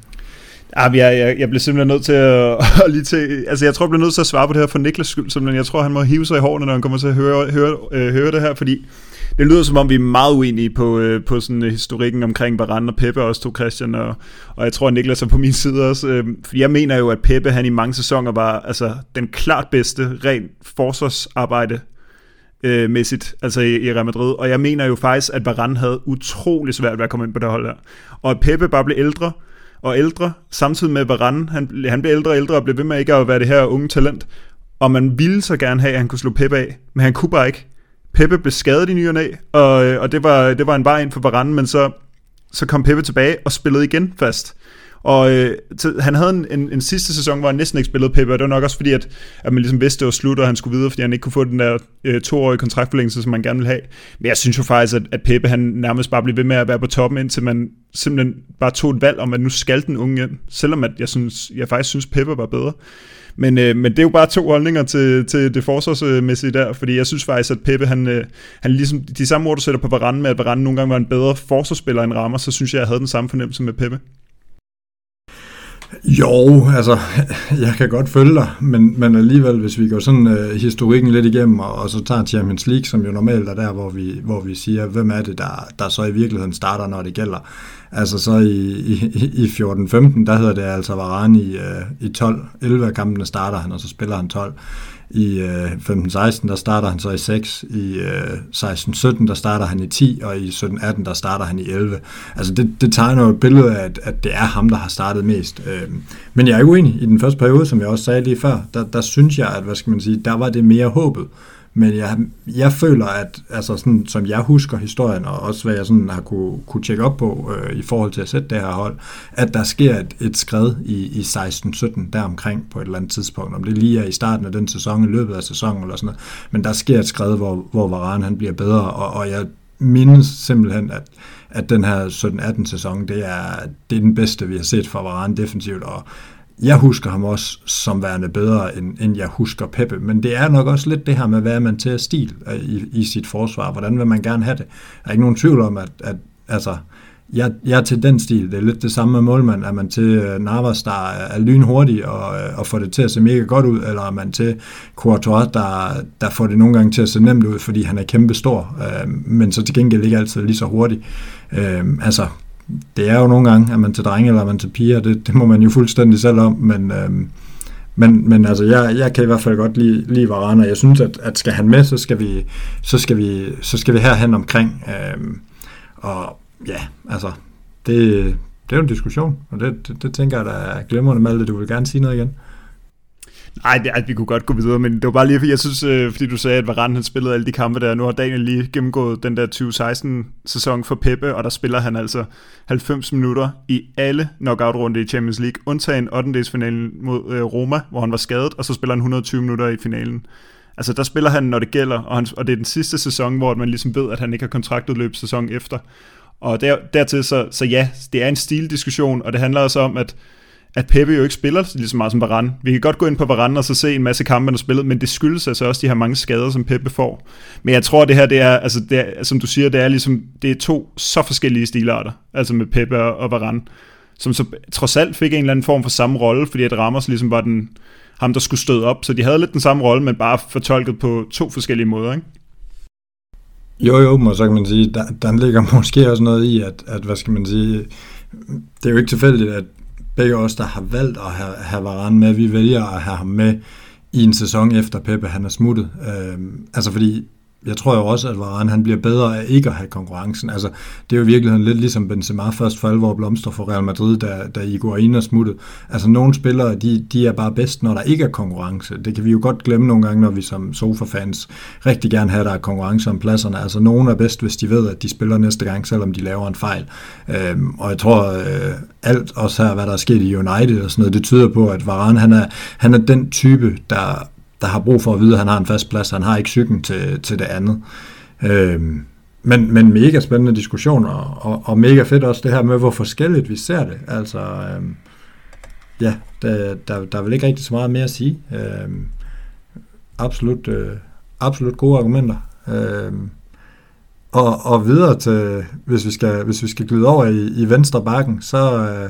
Ja, jeg, jeg, jeg bliver simpelthen nødt til at, at lige til, altså jeg tror, jeg bliver nødt til at svare på det her for Niklas skyld, simpelthen. Jeg tror, han må hive sig i hårene, når han kommer til at høre, høre, øh, høre det her, fordi det lyder som om, vi er meget uenige på, øh, på sådan øh, historikken omkring Varane og Peppe, også to Christian, og, og jeg tror, at Niklas er på min side også. Øh, fordi jeg mener jo, at Peppe, han i mange sæsoner var altså, den klart bedste rent forsvarsarbejde øh, mæssigt, altså i, i Real Madrid. Og jeg mener jo faktisk, at Varane havde utrolig svært ved at komme ind på det hold her. Og at Peppe bare blev ældre, og ældre, samtidig med Varane, han, han blev ældre og ældre og blev ved med ikke at være det her unge talent. Og man ville så gerne have, at han kunne slå Peppe af, men han kunne bare ikke. Peppe blev skadet i ny og, og, øh, og det, var, det var en vej ind for Varane, men så, så kom Peppe tilbage og spillede igen fast. Og øh, han havde en, en, en sidste sæson, hvor han næsten ikke spillede Peppe, og det var nok også fordi, at, at man ligesom vidste, at det var slut, og han skulle videre, fordi han ikke kunne få den der øh, toårige kontraktforlængelse, som man gerne ville have. Men jeg synes jo faktisk, at, at Peppe han nærmest bare blev ved med at være på toppen, indtil man simpelthen bare tog et valg om, at nu skal den unge ind, selvom at jeg, synes, jeg faktisk synes, Peppe var bedre. Men, øh, men det er jo bare to holdninger til, til det forsvarsmæssige der, fordi jeg synes faktisk, at Peppe, han, øh, han ligesom, de samme ord, du sætter på Varane med, at Varane nogle gange var en bedre forsvarsspiller end Rammer, så synes jeg, jeg havde den samme fornemmelse med Peppe.
Jo, altså, jeg kan godt følge dig, men, men alligevel, hvis vi går sådan øh, historikken lidt igennem, og, og så tager Champions League, som jo normalt er der, hvor vi, hvor vi siger, hvem er det, der, der så i virkeligheden starter, når det gælder. Altså så i, i, i 14-15, der hedder det altså Varane i, øh, i 12. 11 kampene starter han, og så spiller han 12. I øh, 15-16, der starter han så i 6. I øh, 16-17, der starter han i 10. Og i 17-18, der starter han i 11. Altså det, det tegner jo et billede af, at, at det er ham, der har startet mest. Øh, men jeg er uenig. I den første periode, som jeg også sagde lige før, der, der synes jeg, at hvad skal man sige, der var det mere håbet. Men jeg, jeg føler, at altså sådan, som jeg husker historien, og også hvad jeg sådan har kunne, kunne tjekke op på øh, i forhold til at sætte det her hold, at der sker et, et skred i, i 16-17 deromkring på et eller andet tidspunkt. Om det lige er i starten af den sæson, i løbet af sæsonen eller sådan noget. Men der sker et skred, hvor, hvor Varane han bliver bedre, og, og jeg mindes simpelthen, at, at den her 17-18 sæson, det er, det er den bedste, vi har set fra Varane defensivt, og jeg husker ham også som værende bedre, end, end jeg husker Peppe. Men det er nok også lidt det her med, hvad man til at stil øh, i, i sit forsvar? Hvordan vil man gerne have det? Der er ikke nogen tvivl om, at, at altså, jeg, jeg er til den stil. Det er lidt det samme med målmand. Er man til uh, Navas, der er lynhurtig og, øh, og får det til at se mega godt ud, eller er man til Courtois, der, der får det nogle gange til at se nemt ud, fordi han er kæmpe stor, men så til gengæld ikke altid lige så hurtig. Øh, altså, det er jo nogle gange, at man til drenge eller er man til piger, det, det må man jo fuldstændig selv om, men, øh, men, men altså, jeg, jeg kan i hvert fald godt lide, lide Varane, og jeg synes, at, at skal han med, så skal vi, så skal vi, så skal vi herhen omkring. Øh, og ja, altså, det, det er jo en diskussion, og det, det, det tænker jeg, der er glemrende, Malte, du vil gerne sige noget igen.
Nej, det, altså, vi kunne godt gå videre, men det var bare lige, fordi jeg synes, øh, fordi du sagde, at Varane han spillede alle de kampe der, nu har Daniel lige gennemgået den der 2016-sæson for Peppe, og der spiller han altså 90 minutter i alle knockout-runde i Champions League, undtagen 8. mod øh, Roma, hvor han var skadet, og så spiller han 120 minutter i finalen. Altså der spiller han, når det gælder, og, han, og det er den sidste sæson, hvor man ligesom ved, at han ikke har kontraktudløb sæson efter. Og der, dertil så, så ja, det er en stildiskussion, og det handler også om, at at Pepe jo ikke spiller lige så meget som Varane. Vi kan godt gå ind på Varane og så se en masse kampe, der spillet, men det skyldes altså også de her mange skader, som Pepe får. Men jeg tror, det her, det er, altså det er, som du siger, det er ligesom, det er to så forskellige stilarter, altså med Pepe og Varane, som så trods alt fik en eller anden form for samme rolle, fordi at Ramos ligesom var den, ham, der skulle støde op. Så de havde lidt den samme rolle, men bare fortolket på to forskellige måder, ikke?
Jo, jo, og så kan man sige, der, der ligger måske også noget i, at, at hvad skal man sige, det er jo ikke tilfældigt, at begge os, der har valgt at have, have Varane med, vi vælger at have ham med i en sæson efter Peppe, han er smuttet. Øh, altså fordi jeg tror jo også, at Varane han bliver bedre af ikke at have konkurrencen. Altså, det er jo i virkeligheden lidt ligesom Benzema først for alvor blomster for Real Madrid, da, da Higuain er smuttet. Altså, nogle spillere, de, de er bare bedst, når der ikke er konkurrence. Det kan vi jo godt glemme nogle gange, når vi som sofa-fans rigtig gerne have, at der er konkurrence om pladserne. Altså, nogen er bedst, hvis de ved, at de spiller næste gang, selvom de laver en fejl. Øhm, og jeg tror, øh, alt også her, hvad der er sket i United og sådan noget, det tyder på, at Varane, han er, han er den type, der der har brug for at vide, at han har en fast plads, han har ikke cyklen til, til det andet. Øhm, men, men mega spændende diskussioner, og, og mega fedt også det her med, hvor forskelligt vi ser det. Altså, øhm, ja, der, der, der er vel ikke rigtig så meget mere at sige. Øhm, absolut, øh, absolut gode argumenter. Øhm, og, og videre til, hvis vi skal, hvis vi skal glide over i, i venstre bakken, så øh,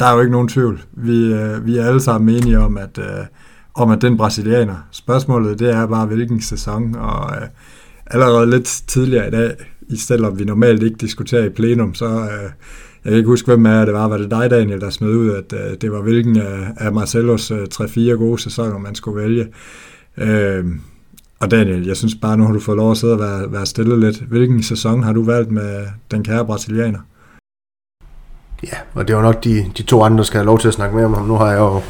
der er jo ikke nogen tvivl. Vi, øh, vi er alle sammen enige om, at øh, om at den brasilianer. Spørgsmålet det er bare, hvilken sæson, og øh, allerede lidt tidligere i dag, i stedet om vi normalt ikke diskuterer i plenum, så øh, jeg kan ikke huske, hvem af det var. Var det dig, Daniel, der smed ud, at øh, det var hvilken af, af Marcelos øh, 3-4 gode sæsoner, man skulle vælge. Øh, og Daniel, jeg synes bare, nu har du fået lov at sidde og være, være stille lidt. Hvilken sæson har du valgt med den kære brasilianer?
Ja, og det var nok de, de to andre, der skal have lov til at snakke mere om ham. Nu har jeg jo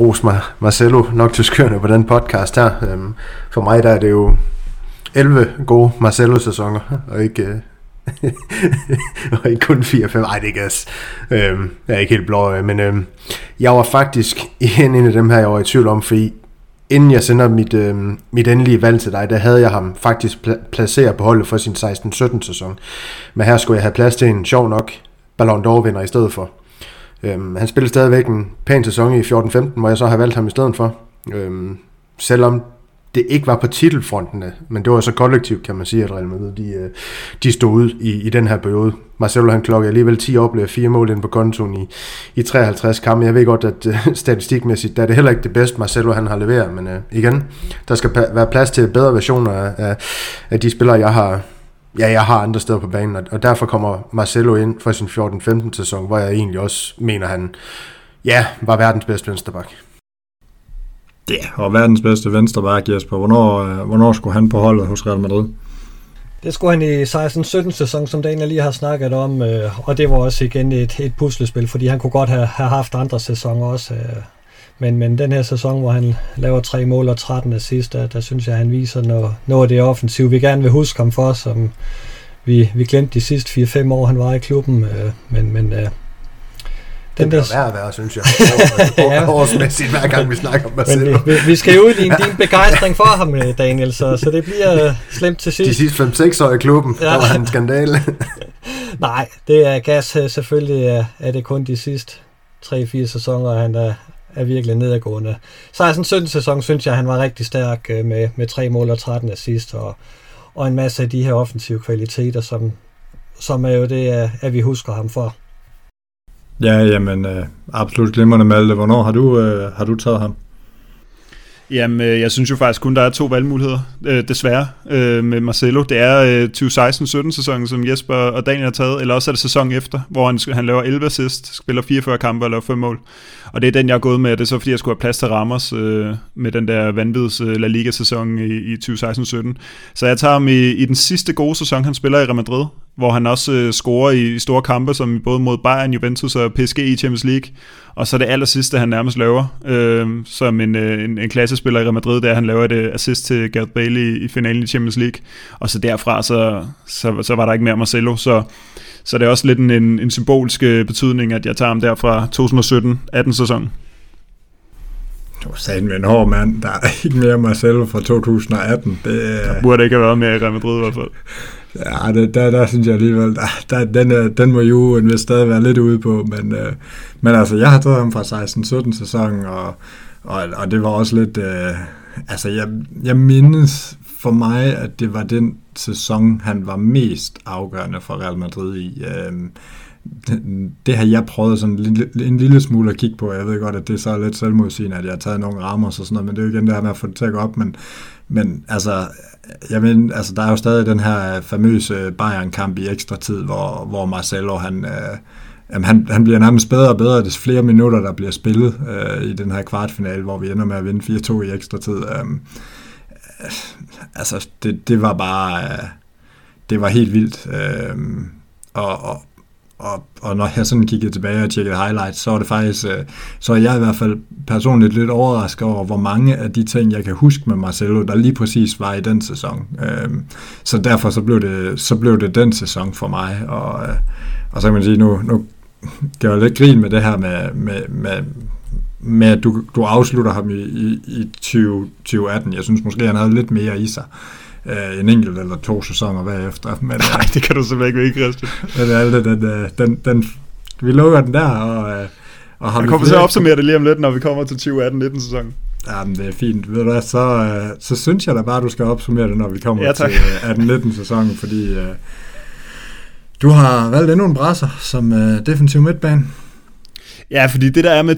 ros mig Marcelo nok til skørende på den podcast her. Øhm, for mig der er det jo 11 gode Marcelo-sæsoner, og ikke, øh, og ikke kun 4-5. Ej, det er gas. Øhm, jeg er ikke helt blå, øh, men øhm, jeg var faktisk en af dem her, jeg var i tvivl om, fordi inden jeg sender mit, øh, mit endelige valg til dig, der havde jeg ham faktisk pla- placeret på holdet for sin 16-17 sæson. Men her skulle jeg have plads til en sjov nok Ballon d'Or vinder i stedet for. Øhm, han spillede stadigvæk en pæn sæson i 14-15, hvor jeg så har valgt ham i stedet for. Øhm, selvom det ikke var på titelfrontene, men det var så kollektivt, kan man sige, at Real Madrid de, øh, de stod ud i, i den her periode. Marcelo han klokkede alligevel 10 oplever, fire mål ind på kontoen i, i 53 kampe. Jeg ved godt, at uh, statistikmæssigt, der er det heller ikke det bedste, Marcelo han har leveret, men uh, igen, der skal pa- være plads til bedre versioner af, af de spillere, jeg har, ja, jeg har andre steder på banen, og derfor kommer Marcelo ind for sin 14-15 sæson, hvor jeg egentlig også mener, han ja, var verdens bedste vensterbak.
Ja, yeah, og verdens bedste vensterbak, Jesper. Hvornår, øh, hvornår skulle han på holdet hos Real Madrid?
Det skulle han i 16-17 sæson, som Daniel lige har snakket om, øh, og det var også igen et, et puslespil, fordi han kunne godt have, have haft andre sæsoner også. Øh, men, men den her sæson, hvor han laver tre mål og 13 assist, der, der synes jeg, han viser noget, noget af det offensiv, vi gerne vil huske ham for, som vi, vi glemte de sidste 4-5 år, han var i klubben. Øh, men, men øh,
den det bliver værd at være, synes jeg. ja. Årsmæssigt, hver gang vi snakker om Marcelo.
Vi, vi skal jo udligne din begejstring for ham, øh, Daniel, så, så det bliver uh, slemt til sidst.
De sidste 5-6 år i klubben, ja. der var en skandale.
Nej, det er gas. Selvfølgelig er, er det kun de sidste 3-4 sæsoner, han er, er virkelig nedadgående. 16-17 sæson synes jeg, han var rigtig stærk øh, med, med tre mål og 13 assist, og, og en masse af de her offensive kvaliteter, som, som er jo det, at vi husker ham for.
Ja, jamen, øh, absolut glimrende Malte. Hvornår har du, øh, har du taget ham?
Jamen, øh, jeg synes jo faktisk kun, der er to valgmuligheder, øh, desværre, øh, med Marcelo. Det er øh, 2016-17 sæsonen, som Jesper og Daniel har taget, eller også er det sæson efter, hvor han, han laver 11 assist, spiller 44 kampe og laver 5 mål. Og det er den, jeg er gået med, det er så fordi, jeg skulle have plads til Ramos øh, med den der vanvids øh, La Liga-sæson i, i 2016-17. Så jeg tager ham i, i den sidste gode sæson, han spiller i Real Madrid, hvor han også øh, scorer i, i store kampe, som både mod Bayern, Juventus og PSG i Champions League. Og så det aller sidste, han nærmest laver, øh, som en, øh, en, en klassespiller i Real Madrid, der han laver et øh, assist til Gareth Bale i, i finalen i Champions League. Og så derfra, så, så, så var der ikke mere Marcelo. Så, så det er også lidt en, en, symbolsk øh, betydning, at jeg tager ham der fra 2017-18 sæson.
Du sagde med en hård mand. Der er ikke mere Marcelo fra 2018. Det,
der burde ikke have været mere i Real Madrid i hvert fald.
Ja, det, der, der synes jeg alligevel, der, der, den, er, den må jo en stadig være lidt ude på, men, øh, men altså, jeg har taget ham fra 16-17 sæsonen, og, og, og det var også lidt, øh, altså jeg, jeg mindes for mig, at det var den sæson, han var mest afgørende for Real Madrid i. Øh, det har jeg prøvet sådan en lille, en lille smule at kigge på. Jeg ved godt, at det er så lidt selvmodsigende, at jeg har taget nogle rammer og sådan noget, men det er jo igen det her med at få det til at gå op. Men, men altså, jeg men, altså, der er jo stadig den her famøse Bayern-kamp i ekstra tid, hvor, hvor Marcelo, han, øh, jamen, han, han bliver nærmest bedre og bedre, des flere minutter, der bliver spillet øh, i den her kvartfinale, hvor vi ender med at vinde 4-2 i ekstra tid. Øh, altså, det, det var bare... Øh, det var helt vildt. Øh, og, og, og, og når jeg sådan kiggede tilbage og tjekkede highlights, så var det faktisk, øh, så er jeg i hvert fald personligt lidt overrasket over, hvor mange af de ting, jeg kan huske med Marcelo, der lige præcis var i den sæson. Øh, så derfor så blev, det, så blev det den sæson for mig, og, øh, og så kan man sige, nu, nu gør jeg lidt grin med det her med, med, med, med at du, du afslutter ham i, i, i 20, 2018. Jeg synes måske, han havde lidt mere i sig øh, en enkelt eller to sæsoner bagefter.
Men, Nej, øh, det kan du simpelthen ikke, Christian.
Men alt den, den, den, den, vi lukker den der, og, øh, og
har vi kommer til at opsummere det lige om lidt, når vi kommer til 2018-19 sæsonen.
Jamen, det er fint. Ved du hvad, så, øh, så synes jeg da bare, du skal opsummere det, når vi kommer ja, til 18-19 sæsonen, fordi øh, du har valgt endnu en brasser som øh, defensiv midtbane.
Ja, fordi det der er med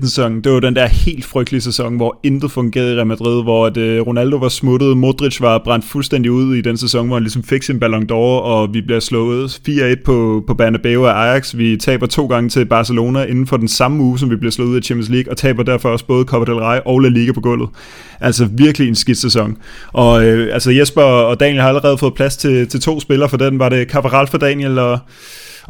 2018-19 sæsonen, det var den der helt frygtelige sæson, hvor intet fungerede i Real Madrid, hvor at, øh, Ronaldo var smuttet, Modric var brændt fuldstændig ud i den sæson, hvor han ligesom fik sin Ballon d'Or, og vi bliver slået 4-1 på, på Bernabeu af Ajax. Vi taber to gange til Barcelona inden for den samme uge, som vi bliver slået ud af Champions League, og taber derfor også både Copa del Rey og La Liga på gulvet. Altså virkelig en skidt sæson. Og øh, altså Jesper og Daniel har allerede fået plads til, til to spillere for den. Var det Cavaral for Daniel og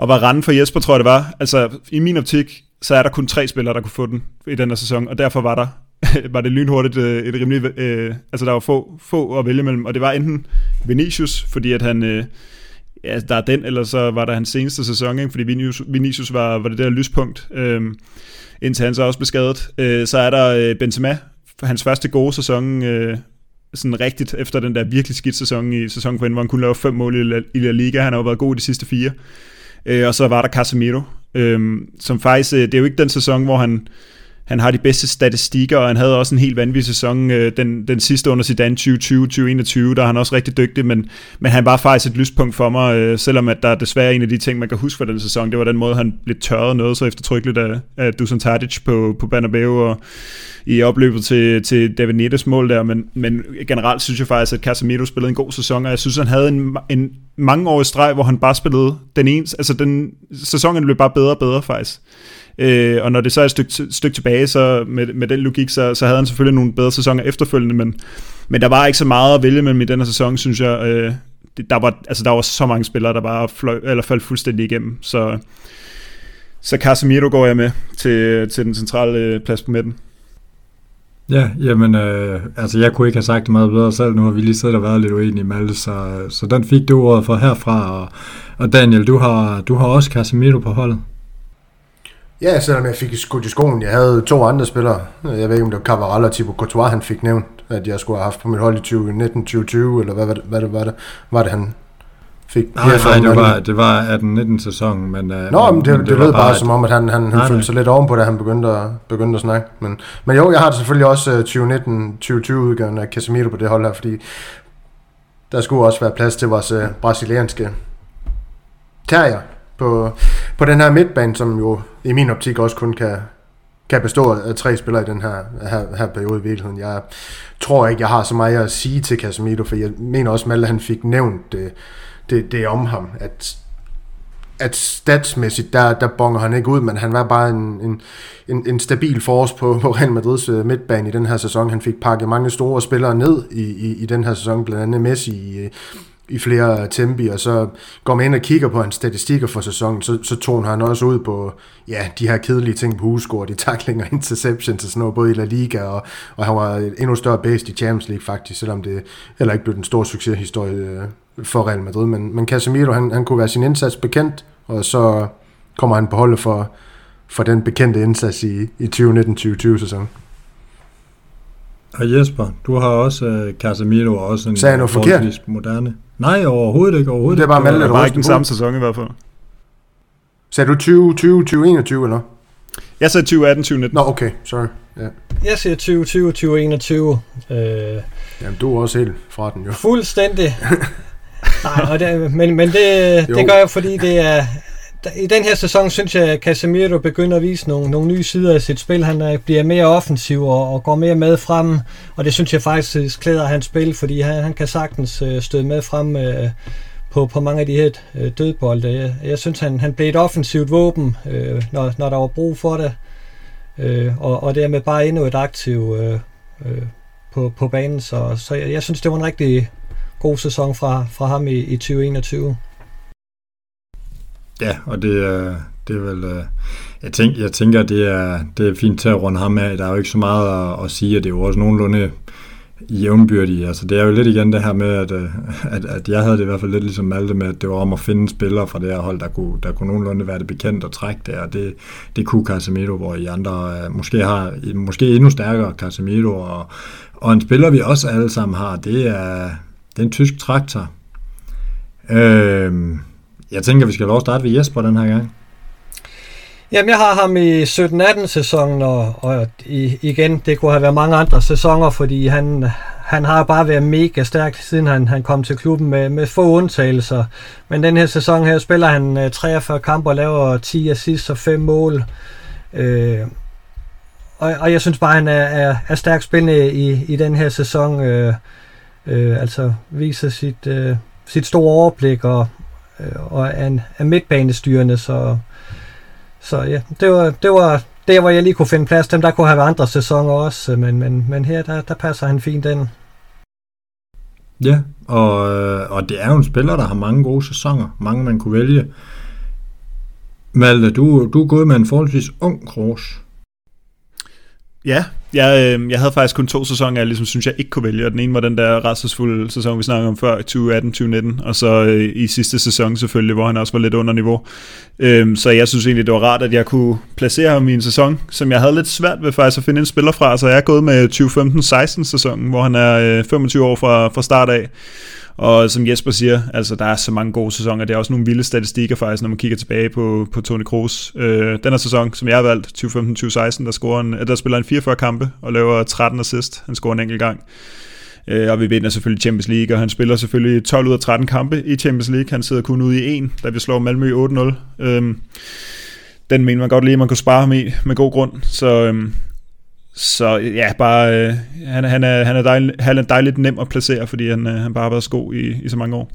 og var rende for Jesper, tror jeg det var. Altså, i min optik, så er der kun tre spillere, der kunne få den i den her sæson, og derfor var der var det lynhurtigt øh, et rimeligt... øh, altså der var få, få at vælge mellem, og det var enten Vinicius, fordi at han, øh, ja, der er den, eller så var der hans seneste sæson, ikke? fordi Vinicius, Vinicius var, var det der lyspunkt, øh, indtil han så også blev skadet. Øh, så er der øh, Benzema, for hans første gode sæson, øh, sådan rigtigt efter den der virkelig skidt sæson i sæsonen for hvor han kunne lave fem mål i La, i La Liga. Han har jo været god de sidste fire. Øh, og så var der Casemiro, øh, som faktisk, øh, det er jo ikke den sæson, hvor han, han har de bedste statistikker, og han havde også en helt vanvittig sæson, øh, den, den sidste under Zidane 2020-2021, der er han også rigtig dygtig, men, men han var faktisk et lyspunkt for mig, øh, selvom at der er desværre en af de ting, man kan huske fra den sæson, det var den måde, han blev tørret noget så eftertrykkeligt af, af Dusan Tadic på, på Bernabeu, og i opløbet til, til David Nettes mål der, men, men generelt synes jeg faktisk, at Casemiro spillede en god sæson, og jeg synes, han havde en, en mangeårig streg, hvor han bare spillede den ene, altså den, sæsonen blev bare bedre og bedre faktisk. Øh, og når det så er et stykke, stykke tilbage, så med, med den logik, så, så havde han selvfølgelig nogle bedre sæsoner efterfølgende, men, men der var ikke så meget at vælge mellem i den her sæson, synes jeg. Øh, der, var, altså, der var så mange spillere, der bare fløj, eller faldt fuldstændig igennem, så, så Casemiro går jeg med til, til den centrale øh, plads på midten.
Ja, jamen, øh, altså jeg kunne ikke have sagt det meget bedre selv, nu har vi lige siddet og været lidt uenige med alle, så, så den fik du ordet for herfra, og, og Daniel, du har, du har også Casemiro på holdet.
Ja, selvom jeg fik skudt i skoen, jeg havde to andre spillere, jeg ved ikke om det var Cavaral og Thibaut Courtois, han fik nævnt, at jeg skulle have haft på mit hold i 2019-2020, eller hvad, hvad, hvad, hvad, hvad, var det han
fik nej, nej, det var, det var 18-19 sæsonen. Men,
uh, Nå, men det, det, det lød bare, som om, at han, han, han følte sig lidt ovenpå, da han begyndte at, begyndte at snakke. Men, men jo, jeg har selvfølgelig også 2019-2020 øh, udgaven af Casemiro på det hold her, fordi der skulle også være plads til vores uh, brasilianske terrier på, på den her midtbane, som jo i min optik også kun kan, kan bestå af tre spillere i den her, her, her periode i virkeligheden. Jeg tror ikke, jeg har så meget at sige til Casemiro, for jeg mener også, at han fik nævnt det, det, det om ham, at, at statsmæssigt, der, der bonger han ikke ud, men han var bare en, en, en, en stabil force på, på Real Madrids øh, midtbane i den her sæson. Han fik pakket mange store spillere ned i, i, i den her sæson, blandt andet Messi i, i flere tempi, og så går man ind og kigger på hans statistikker for sæsonen, så, så tog han også ud på ja, de her kedelige ting på huskår, de tacklinger, interceptions og sådan noget, både i La Liga, og, og han var et endnu større base i Champions League faktisk, selvom det heller ikke blev den store succeshistorie øh, for Real Madrid, men, men Casemiro, han, han kunne være sin indsats bekendt, og så kommer han på holdet for, for den bekendte indsats i, i 2019-2020 sæson.
Og Jesper, du har også uh, Casemiro, også en
Sagde jeg noget forkert?
moderne. Nej, overhovedet ikke. Overhovedet
Det er bare
ikke.
Malte,
Det
der
var bare ikke den samme sæson i hvert fald.
Sagde du 2020, 2021, eller?
Jeg sagde 2018, 2019.
Nå, okay, sorry. Ja.
Jeg siger 2020, 2021. Øh,
Jamen, du er også helt fra den, jo.
fuldstændig. Nej, og det, men, men det,
Jo.
det gør jeg, fordi det er... I den her sæson synes jeg, at Casemiro begynder at vise nogle, nogle nye sider af sit spil. Han er, bliver mere offensiv og, og går mere med frem, og det synes jeg faktisk øh, klæder hans spil, fordi han, han kan sagtens øh, støde med frem øh, på, på mange af de her øh, dødbolde. Jeg, jeg synes, han, han blev et offensivt våben, øh, når, når der var brug for det, øh, og, og dermed bare endnu et aktiv øh, øh, på, på banen. Så, så jeg, jeg synes, det var en rigtig god sæson fra, fra ham i, i 2021.
Ja, og det er, det er vel... Øh, jeg, tænk, jeg tænker, det er, det er fint til at runde ham af. Der er jo ikke så meget at, at sige, og det er jo også nogenlunde jævnbyrdige. Altså, det er jo lidt igen det her med, at, øh, at, at jeg havde det i hvert fald lidt ligesom Malte med, at det var om at finde spillere fra det her hold, der kunne, der kunne nogenlunde være det bekendt og trække det, og det, det kunne Casemiro, hvor I andre øh, måske har måske endnu stærkere Casemiro, og, og en spiller, vi også alle sammen har, det er, det er en tysk traktor. Øh, jeg tænker, vi skal lov at starte ved Jesper den her gang.
Jamen, jeg har ham i 17-18 sæsonen, og, og i, igen, det kunne have været mange andre sæsoner, fordi han, han har bare været mega stærk, siden han, han kom til klubben med, med få undtagelser. Men den her sæson her spiller han øh, 43 kampe og laver 10 assists og 5 mål. Øh, og, og jeg synes bare, han er, er, er stærkt spændende i, i den her sæson. Øh, øh, altså viser sit, øh, sit store overblik og, øh, og er, en, er midtbanestyrende, så så ja, det var, det var der, hvor jeg lige kunne finde plads. Dem der kunne have andre sæsoner også, men, men, men her, der, der passer han fint ind.
Ja, og, øh, og det er jo en spiller, der har mange gode sæsoner. Mange, man kunne vælge. Malte, du, du er gået med en forholdsvis ung Kroos.
Ja, jeg, øh, jeg havde faktisk kun to sæsoner, jeg ligesom synes, jeg ikke kunne vælge. Og den ene var den der retselsfulde sæson, vi snakkede om før, 2018-2019. Og så øh, i sidste sæson selvfølgelig, hvor han også var lidt under niveau. Øh, så jeg synes egentlig, det var rart, at jeg kunne placere ham i en sæson, som jeg havde lidt svært ved faktisk at finde en spiller fra. Så jeg er gået med 2015-16 sæsonen, hvor han er øh, 25 år fra, fra start af. Og som Jesper siger, altså der er så mange gode sæsoner. Det er også nogle vilde statistikker faktisk, når man kigger tilbage på, på Toni Kroos. Øh, den her sæson, som jeg har valgt, 2015-2016, der, scorer en, der spiller han 44 kampe og laver 13 assist. Han scorer en enkelt gang. Øh, og vi vinder selvfølgelig Champions League, og han spiller selvfølgelig 12 ud af 13 kampe i Champions League. Han sidder kun ude i en, da vi slår Malmø 8-0. Øh, den mener man godt lige, at man kunne spare ham i med god grund. Så, øh, så ja, bare, øh, han, han, er, han, er dejlig, han er dejligt nem at placere, fordi han, øh, han bare har været så god i, i så mange år.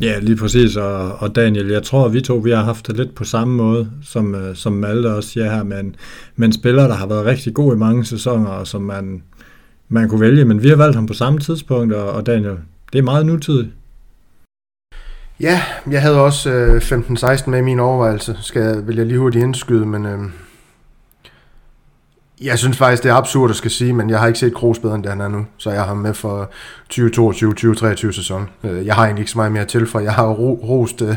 Ja, lige præcis. Og, og Daniel, jeg tror, at vi to vi har haft det lidt på samme måde, som, øh, som Malte også siger her, men, men spiller, der har været rigtig god i mange sæsoner, og som man, man kunne vælge. Men vi har valgt ham på samme tidspunkt, og, og Daniel, det er meget nutidigt.
Ja, jeg havde også øh, 15-16 med i min overvejelse, skal jeg, vil jeg lige hurtigt indskyde, men øh, jeg synes faktisk, det er absurd at skal sige, men jeg har ikke set Kroos bedre, end han er nu, så jeg har ham med for 2022-2023 sæson. Øh, jeg har egentlig ikke så meget mere til, for jeg har rost øh,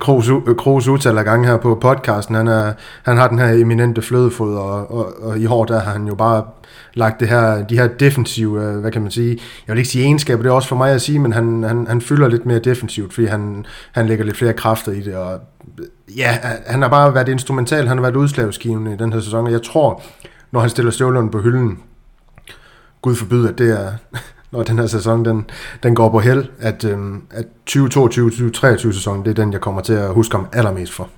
Kroos, øh, Kroos utal af gange her på podcasten. Han, er, han har den her eminente flødefod, og, og, og i år der har han jo bare lagt det her, de her defensive, hvad kan man sige, jeg vil ikke sige egenskaber, det er også for mig at sige, men han, han, han fylder lidt mere defensivt, fordi han, han lægger lidt flere kræfter i det, og ja, han har bare været instrumental, han har været udslagsgivende i den her sæson, og jeg tror, når han stiller støvlerne på hylden, Gud forbyde, at det er, når den her sæson, den, den går på held, at, øhm, at 2022-2023 sæsonen, det er den, jeg kommer til at huske ham allermest for.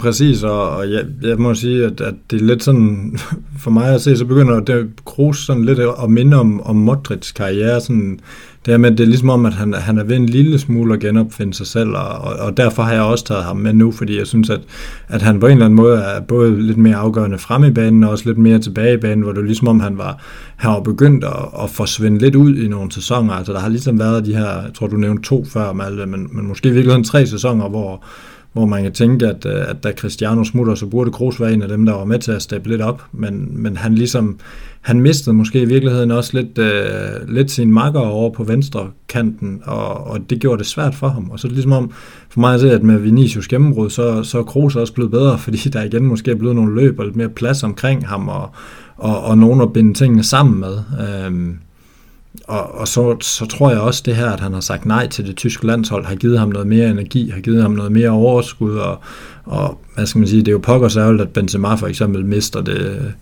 Præcis, og, og jeg, jeg må sige, at, at det er lidt sådan, for mig at se, så begynder det Kroos sådan lidt at minde om, om Modric's karriere, sådan, det er med, det er ligesom om, at han, han er ved en lille smule at genopfinde sig selv, og, og, og derfor har jeg også taget ham med nu, fordi jeg synes, at, at han på en eller anden måde er både lidt mere afgørende frem i banen, og også lidt mere tilbage i banen, hvor det er ligesom om, han var, han var begyndt at, at forsvinde lidt ud i nogle sæsoner, altså der har ligesom været de her, jeg tror du nævnte to før, Malte, men, men måske i virkeligheden tre sæsoner, hvor, hvor man kan tænke, at, øh, at da Cristiano smutter, så burde Kroos være en af dem, der var med til at steppe lidt op, men, men han ligesom, han mistede måske i virkeligheden også lidt, øh, lidt sin makker over på venstre kanten, og, og det gjorde det svært for ham, og så er det ligesom om, for mig at se, at med Vinicius gennembrud, så, så er Kroos også blevet bedre, fordi der igen måske er blevet nogle løb og lidt mere plads omkring ham, og, og, og nogen at binde tingene sammen med. Øhm, og, og så, så tror jeg også det her, at han har sagt nej til det tyske landshold, har givet ham noget mere energi, har givet ham noget mere overskud, og, og hvad skal man sige, det er jo pokkers ærgerligt, at Benzema for eksempel mister det,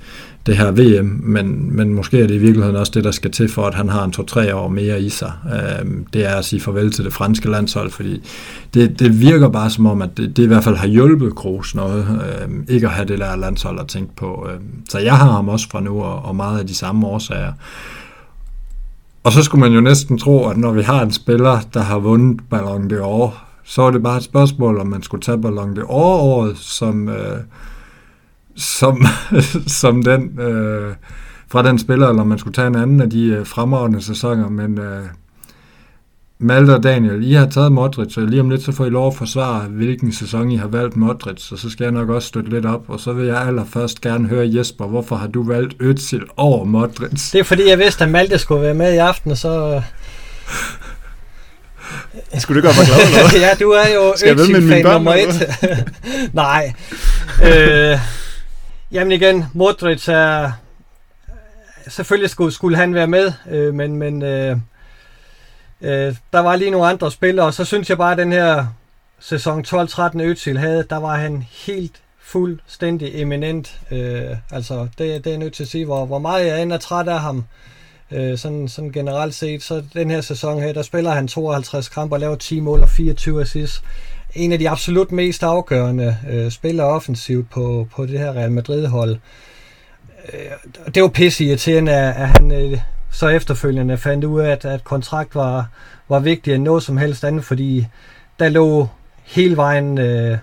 det her VM, men, men måske er det i virkeligheden også det, der skal til for, at han har en to-tre år mere i sig. Øhm, det er at sige farvel til det franske landshold, fordi det, det virker bare som om, at det, det i hvert fald har hjulpet Kroos noget, øhm, ikke at have det der landshold at tænke på. Øhm, så jeg har ham også fra nu, og, og meget af de samme årsager. Og så skulle man jo næsten tro, at når vi har en spiller, der har vundet Ballon d'Or, så er det bare et spørgsmål, om man skulle tage Ballon d'Or-året som, øh, som, som den, øh, fra den spiller, eller om man skulle tage en anden af de øh, fremragende sæsoner. Men øh, Malte og Daniel, I har taget Modric, og lige om lidt så får I lov at forsvare, hvilken sæson I har valgt Modric, og så skal jeg nok også støtte lidt op, og så vil jeg allerførst gerne høre Jesper, hvorfor har du valgt Özil over Modric?
Det er fordi, jeg vidste, at Malte skulle være med i aften, og så...
Skulle du gøre mig glad eller
ja, du er jo Özil-fan nummer et. Nej. Øh, jamen igen, Modric er... Selvfølgelig skulle, skulle han være med, øh, men, men øh, øh, der var lige nogle andre spillere, og så synes jeg bare, at den her sæson 12-13 Özil havde, der var han helt fuldstændig eminent. Øh, altså, det, det er jeg nødt til at sige, hvor, hvor meget jeg end er træt af ham. Øh, sådan, sådan generelt set, så den her sæson her, der spiller han 52 kampe og laver 10 mål og 24 assists. En af de absolut mest afgørende øh, spillere offensivt på, på det her Real Madrid-hold. Øh, det var pisse irriterende, at han øh, så efterfølgende fandt ud af, at, at kontrakt var, var vigtigere end noget som helst andet, fordi der lå hele vejen øh,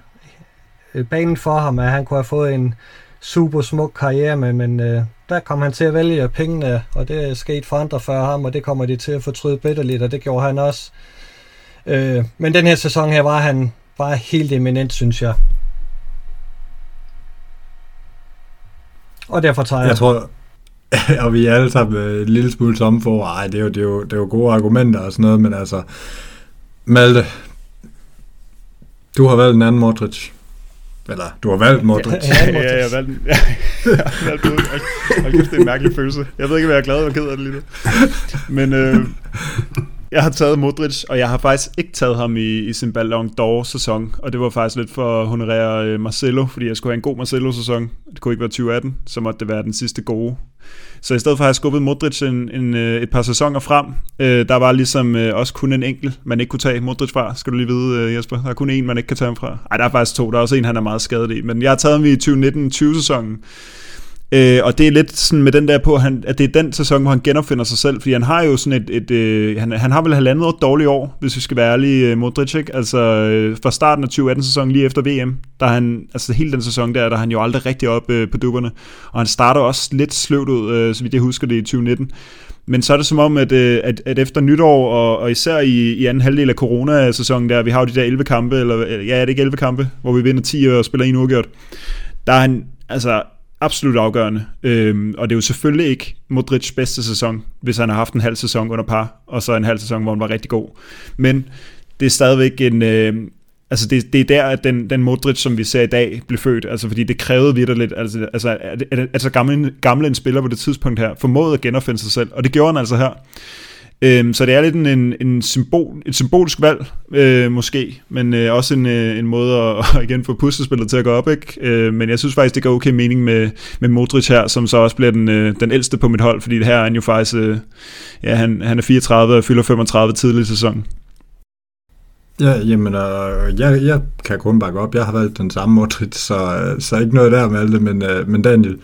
banen for ham, at han kunne have fået en super smuk karriere, men, men øh, der kom han til at vælge pengene, og det er sket for andre før ham, og det kommer de til at fortryde bitterligt, og det gjorde han også. Øh, men den her sæson her var han bare helt eminent, synes jeg. Og derfor tager jeg...
Jeg tror, og vi er alle sammen en lille smule tomme for, ej, det er, jo, det, er jo, det er jo gode argumenter og sådan noget, men altså, Malte, du har valgt en anden Modric. Eller, du har valgt Modric.
Ja, ja, ja jeg har valgt, ja, jeg har valgt Modric. Hold kæft, det er en mærkelig følelse. Jeg ved ikke, hvad jeg er glad og ked af det lige nu. Men øh, jeg har taget Modric, og jeg har faktisk ikke taget ham i, i sin Ballon d'Or-sæson, og det var faktisk lidt for at honorere øh, Marcelo, fordi jeg skulle have en god Marcelo-sæson. Det kunne ikke være 2018, så måtte det være den sidste gode. Så i stedet for at have skubbet Modric en, en, øh, et par sæsoner frem, øh, der var ligesom øh, også kun en enkelt, man ikke kunne tage Modric fra, skal du lige vide, øh, Jesper. Der er kun en, man ikke kan tage ham fra. Ej, der er faktisk to. Der er også en, han er meget skadet i. Men jeg har taget ham i 2019-20-sæsonen, Øh, og det er lidt sådan med den der på, han, at det er den sæson, hvor han genopfinder sig selv, fordi han har jo sådan et, et øh, han, han har vel halvandet år dårligt år, hvis vi skal være ærlige, øh, Modric, ikke? Altså øh, fra starten af 2018-sæsonen, lige efter VM, der han, altså hele den sæson der, der han jo aldrig rigtig op øh, på dupperne, og han starter også lidt sløvt ud, øh, så vidt jeg husker det i 2019. Men så er det som om, at, øh, at, at efter nytår, og, og især i, i anden halvdel af corona-sæsonen der, vi har jo de der 11 kampe, eller øh, ja, er det ikke 11 kampe, hvor vi vinder 10 og spiller en uafgjort, der er han, altså absolut afgørende. Øhm, og det er jo selvfølgelig ikke Modrics bedste sæson, hvis han har haft en halv sæson under par, og så en halv sæson, hvor han var rigtig god. Men det er stadigvæk en... Øh, altså det, det er der, at den, den Modric, som vi ser i dag, blev født. Altså fordi det krævede lidt, altså, altså, altså gamle, gamle en spiller på det tidspunkt her, formåede at genopfinde sig selv. Og det gjorde han altså her. Øhm, så det er lidt en, en, en symbol, et symbolsk valg, øh, måske, men øh, også en, øh, en måde at, at igen få puslespillet til at gå op. Ikke? Øh, men jeg synes faktisk, det går okay mening med, med Modric her, som så også bliver den, øh, den ældste på mit hold, fordi her er han jo faktisk, øh, ja, han, han er 34 og fylder 35 tidlig i sæsonen.
Ja, jamen, øh, jeg, jeg kan kun bakke op. Jeg har valgt den samme Modric, så, øh, så ikke noget der med alt det, men, øh, men Daniel,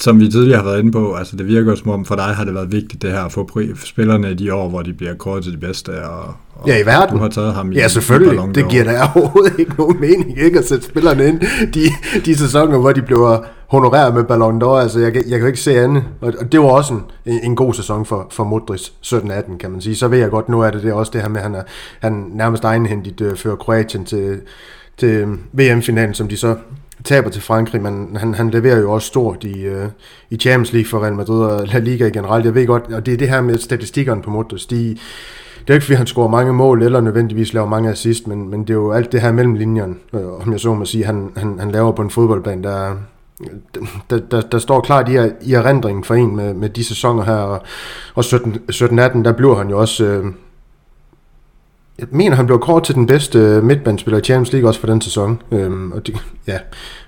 som vi tidligere har været inde på, altså det virker som om for dig har det været vigtigt det her at få spillerne i de år, hvor de bliver kåret til de bedste. Og, og
ja, i verden.
Du har taget ham i
Ja, selvfølgelig. Det giver da overhovedet ikke nogen mening ikke at sætte spillerne ind de, de sæsoner, hvor de bliver honoreret med Ballon d'Or. Altså, jeg, jeg kan jo ikke se andet. Og, og det var også en, en god sæson for, for Modric 17-18, kan man sige. Så ved jeg godt, nu er det, det også det her med, at han, er, han nærmest egenhændigt øh, fører Kroatien til, til VM-finalen, som de så taber til Frankrig, men han, han leverer jo også stort i, øh, i Champions League for Real Madrid og La Liga generelt. Jeg ved godt, og det er det her med statistikkerne på Modric, de, det er ikke fordi, han scorer mange mål, eller nødvendigvis laver mange assist, men, men det er jo alt det her mellem linjerne, øh, om jeg så må sige, han, han, han laver på en fodboldbane, der, der, der, der står klart i, i erindringen for en med, med de sæsoner her, og, og 17-18, der bliver han jo også... Øh, jeg mener, han blev kort til den bedste øh, midtbandspiller i Champions League også for den sæson. Øhm, og det, ja,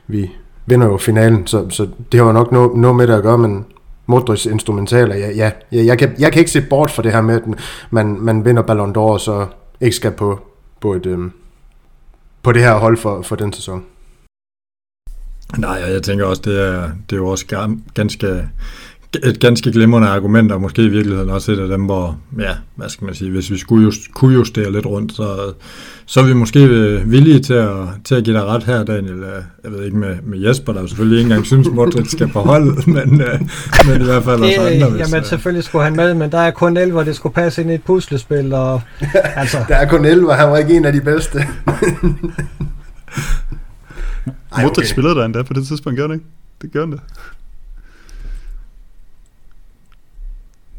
vi vinder jo finalen, så, så det har jo nok noget, noget med det at gøre, men Modrics instrumentaler, ja, ja, ja jeg, kan, jeg kan ikke se bort fra det her med, at man, man vinder Ballon d'Or, og så ikke skal på, på, et, øhm, på det her hold for, for den sæson.
Nej, jeg tænker også, det er, det er jo også ganske, et ganske glimrende argument, og måske i virkeligheden også et af dem, hvor, ja, hvad skal man sige, hvis vi skulle just, kunne justere lidt rundt, så, så er vi måske villige til at, til at give dig ret her, Daniel. Jeg ved ikke med, med Jesper, der selvfølgelig ikke engang synes, Modric skal på holdet, men, øh, men i hvert fald også andre.
Hvis, jamen, øh, selvfølgelig skulle han med, men der er kun 11, hvor det skulle passe ind i et puslespil. Og,
altså. der er kun 11, og han var ikke en af de bedste.
Ej, okay. Modric spillede der endda på det tidspunkt, gør det ikke? Det gør han da.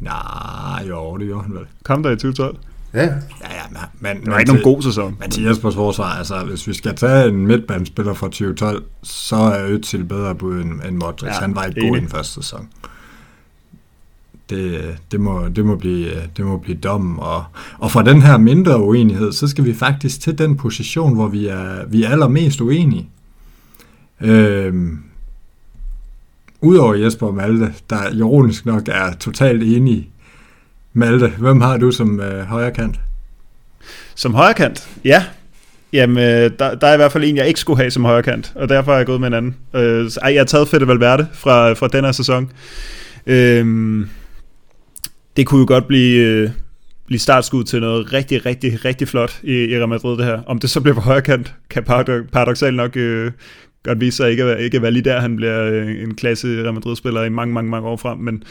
Nej, jo, det gjorde han vel.
Kom der i 2012?
Ja. Ja,
ja, men, men,
det var ikke nogen god sæson.
Men til Jespers forsvar, altså hvis vi skal tage en midtbanespiller fra 2012, så er Özil bedre bud end, end Modric. Ja, han var ikke god i den første sæson. Det, det, må, det, må blive, det må blive dom. Og, og fra den her mindre uenighed, så skal vi faktisk til den position, hvor vi er, vi er allermest uenige. Øhm, Udover Jesper og Malte, der ironisk nok er totalt enige. Malte, hvem har du som øh, højrekant?
Som højrekant? Ja. Jamen, øh, der, der er i hvert fald en, jeg ikke skulle have som højrekant, og derfor er jeg gået med en anden. Øh, ej, jeg har taget Fede Valverde fra, fra den her sæson. Øh, det kunne jo godt blive, øh, blive startskud til noget rigtig, rigtig, rigtig flot i, i Real Madrid, det her. Om det så bliver på højre kant, kan paradoxalt nok øh, godt vise sig ikke at, ikke at være lige der. Han bliver øh, en klasse Real Madrid-spiller i mange, mange, mange år frem, men,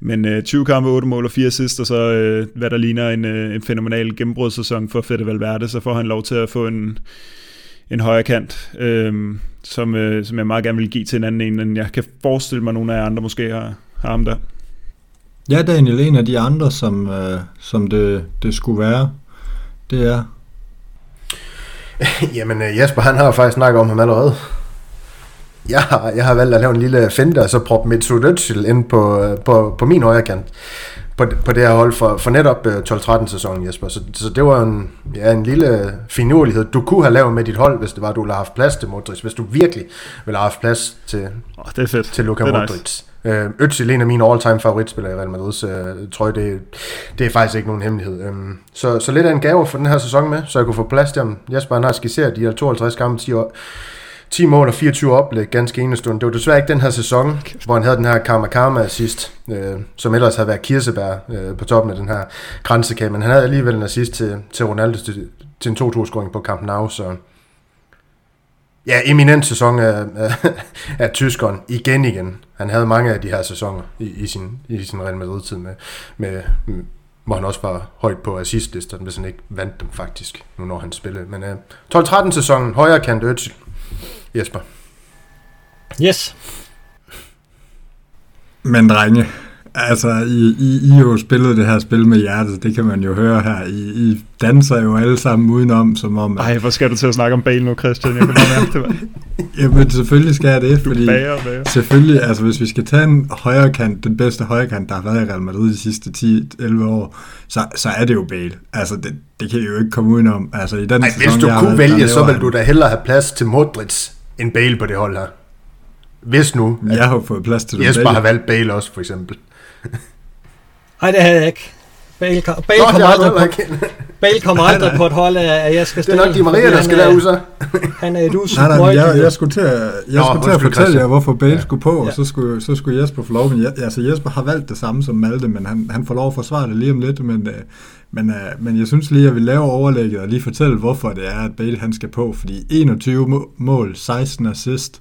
men øh, 20 kampe, 8 mål og 4 assist, og så øh, hvad der ligner en, øh, en fænomenal gennembrudssæson for Fede Valverde, så får han lov til at få en, en højre kant, øh, som, øh, som jeg meget gerne vil give til en anden en, end jeg kan forestille mig, at nogle af jer andre måske har, har ham der.
Ja, Daniel, en af de andre, som, øh, som det, det skulle være, det er...
Jamen, øh, Jesper, han har jo faktisk snakket om ham allerede. Jeg har, jeg har valgt at lave en lille finte, og så proppe Mitsu Özil ind på, på, på min højre kant på, på det her hold for, for netop 12-13 øh, sæsonen, Jesper. Så, så det var en, ja, en lille finurlighed, du kunne have lavet med dit hold, hvis det var, du ville have haft plads til Modric. Hvis du virkelig ville have haft plads til,
oh, det er fedt.
til Luka Modric. Nice. Øh, Özil en af mine all-time favoritspillere i Real Madrid, så jeg tror, det, det er faktisk ikke nogen hemmelighed. Øhm, så, så lidt af en gave for den her sæson med, så jeg kunne få plads til ham. Jesper han har skisseret de her 52 kampe, 10 år, 10 mål og 24 oplæg, ganske enestående. Det var desværre ikke den her sæson, hvor han havde den her Karma Karma assist, øh, som ellers havde været Kirsebær øh, på toppen af den her grænsekage, men han havde alligevel en assist til, til Ronaldo til, til en 2-2-scoring på Camp Nou, så ja, eminent sæson af, af, af tyskeren igen igen. Han havde mange af de her sæsoner i, i sin, i sin Real Madrid-tid med, med, hvor han også var højt på assistlisterne, hvis han ikke vandt dem faktisk, nu når han spillede. Men øh, 12-13 sæsonen, højre kant Özil. Jesper.
Yes.
Men drenge, altså I, I, I jo spillet det her spil med hjertet, det kan man jo høre her. I, I danser jo alle sammen udenom, som om...
Ej, hvor skal du til at snakke om Bale nu, Christian? Jeg kan bare mærke det.
Jamen selvfølgelig skal jeg det, fordi
bager, bager.
selvfølgelig, altså hvis vi skal tage en højre kant, den bedste højre kant, der har været i Real Madrid de sidste 10-11 år, så, så er det jo Bale. Altså det, det kan I jo ikke komme udenom. Altså i den
Ej, sæson, hvis du kunne vælge, så vil du da hellere have plads til Modric end Bale på det hold her. Hvis nu.
Jeg har fået plads til
Jesper Bale. har valgt Bale også, for eksempel.
Nej, det havde jeg ikke. Bale, Bale, Nå, kommer, aldrig på, Bale kommer aldrig på et hold, at jeg skal
stille. Det er nok de Maria, der skal derud så.
Han er et
usel nej, nej, jeg, jeg, skulle til at, jeg Nå, skulle til at fortælle jer, hvorfor Bale ja. skulle på, og ja. så, skulle, så skulle Jesper få lov. Men jeg, altså Jesper har valgt det samme som Malte, men han, han får lov at forsvare det lige om lidt. Men, øh, men, øh, men jeg synes lige, at jeg vil lave overlægget og lige fortælle, hvorfor det er, at Bale han skal på. Fordi 21 mål, 16 assist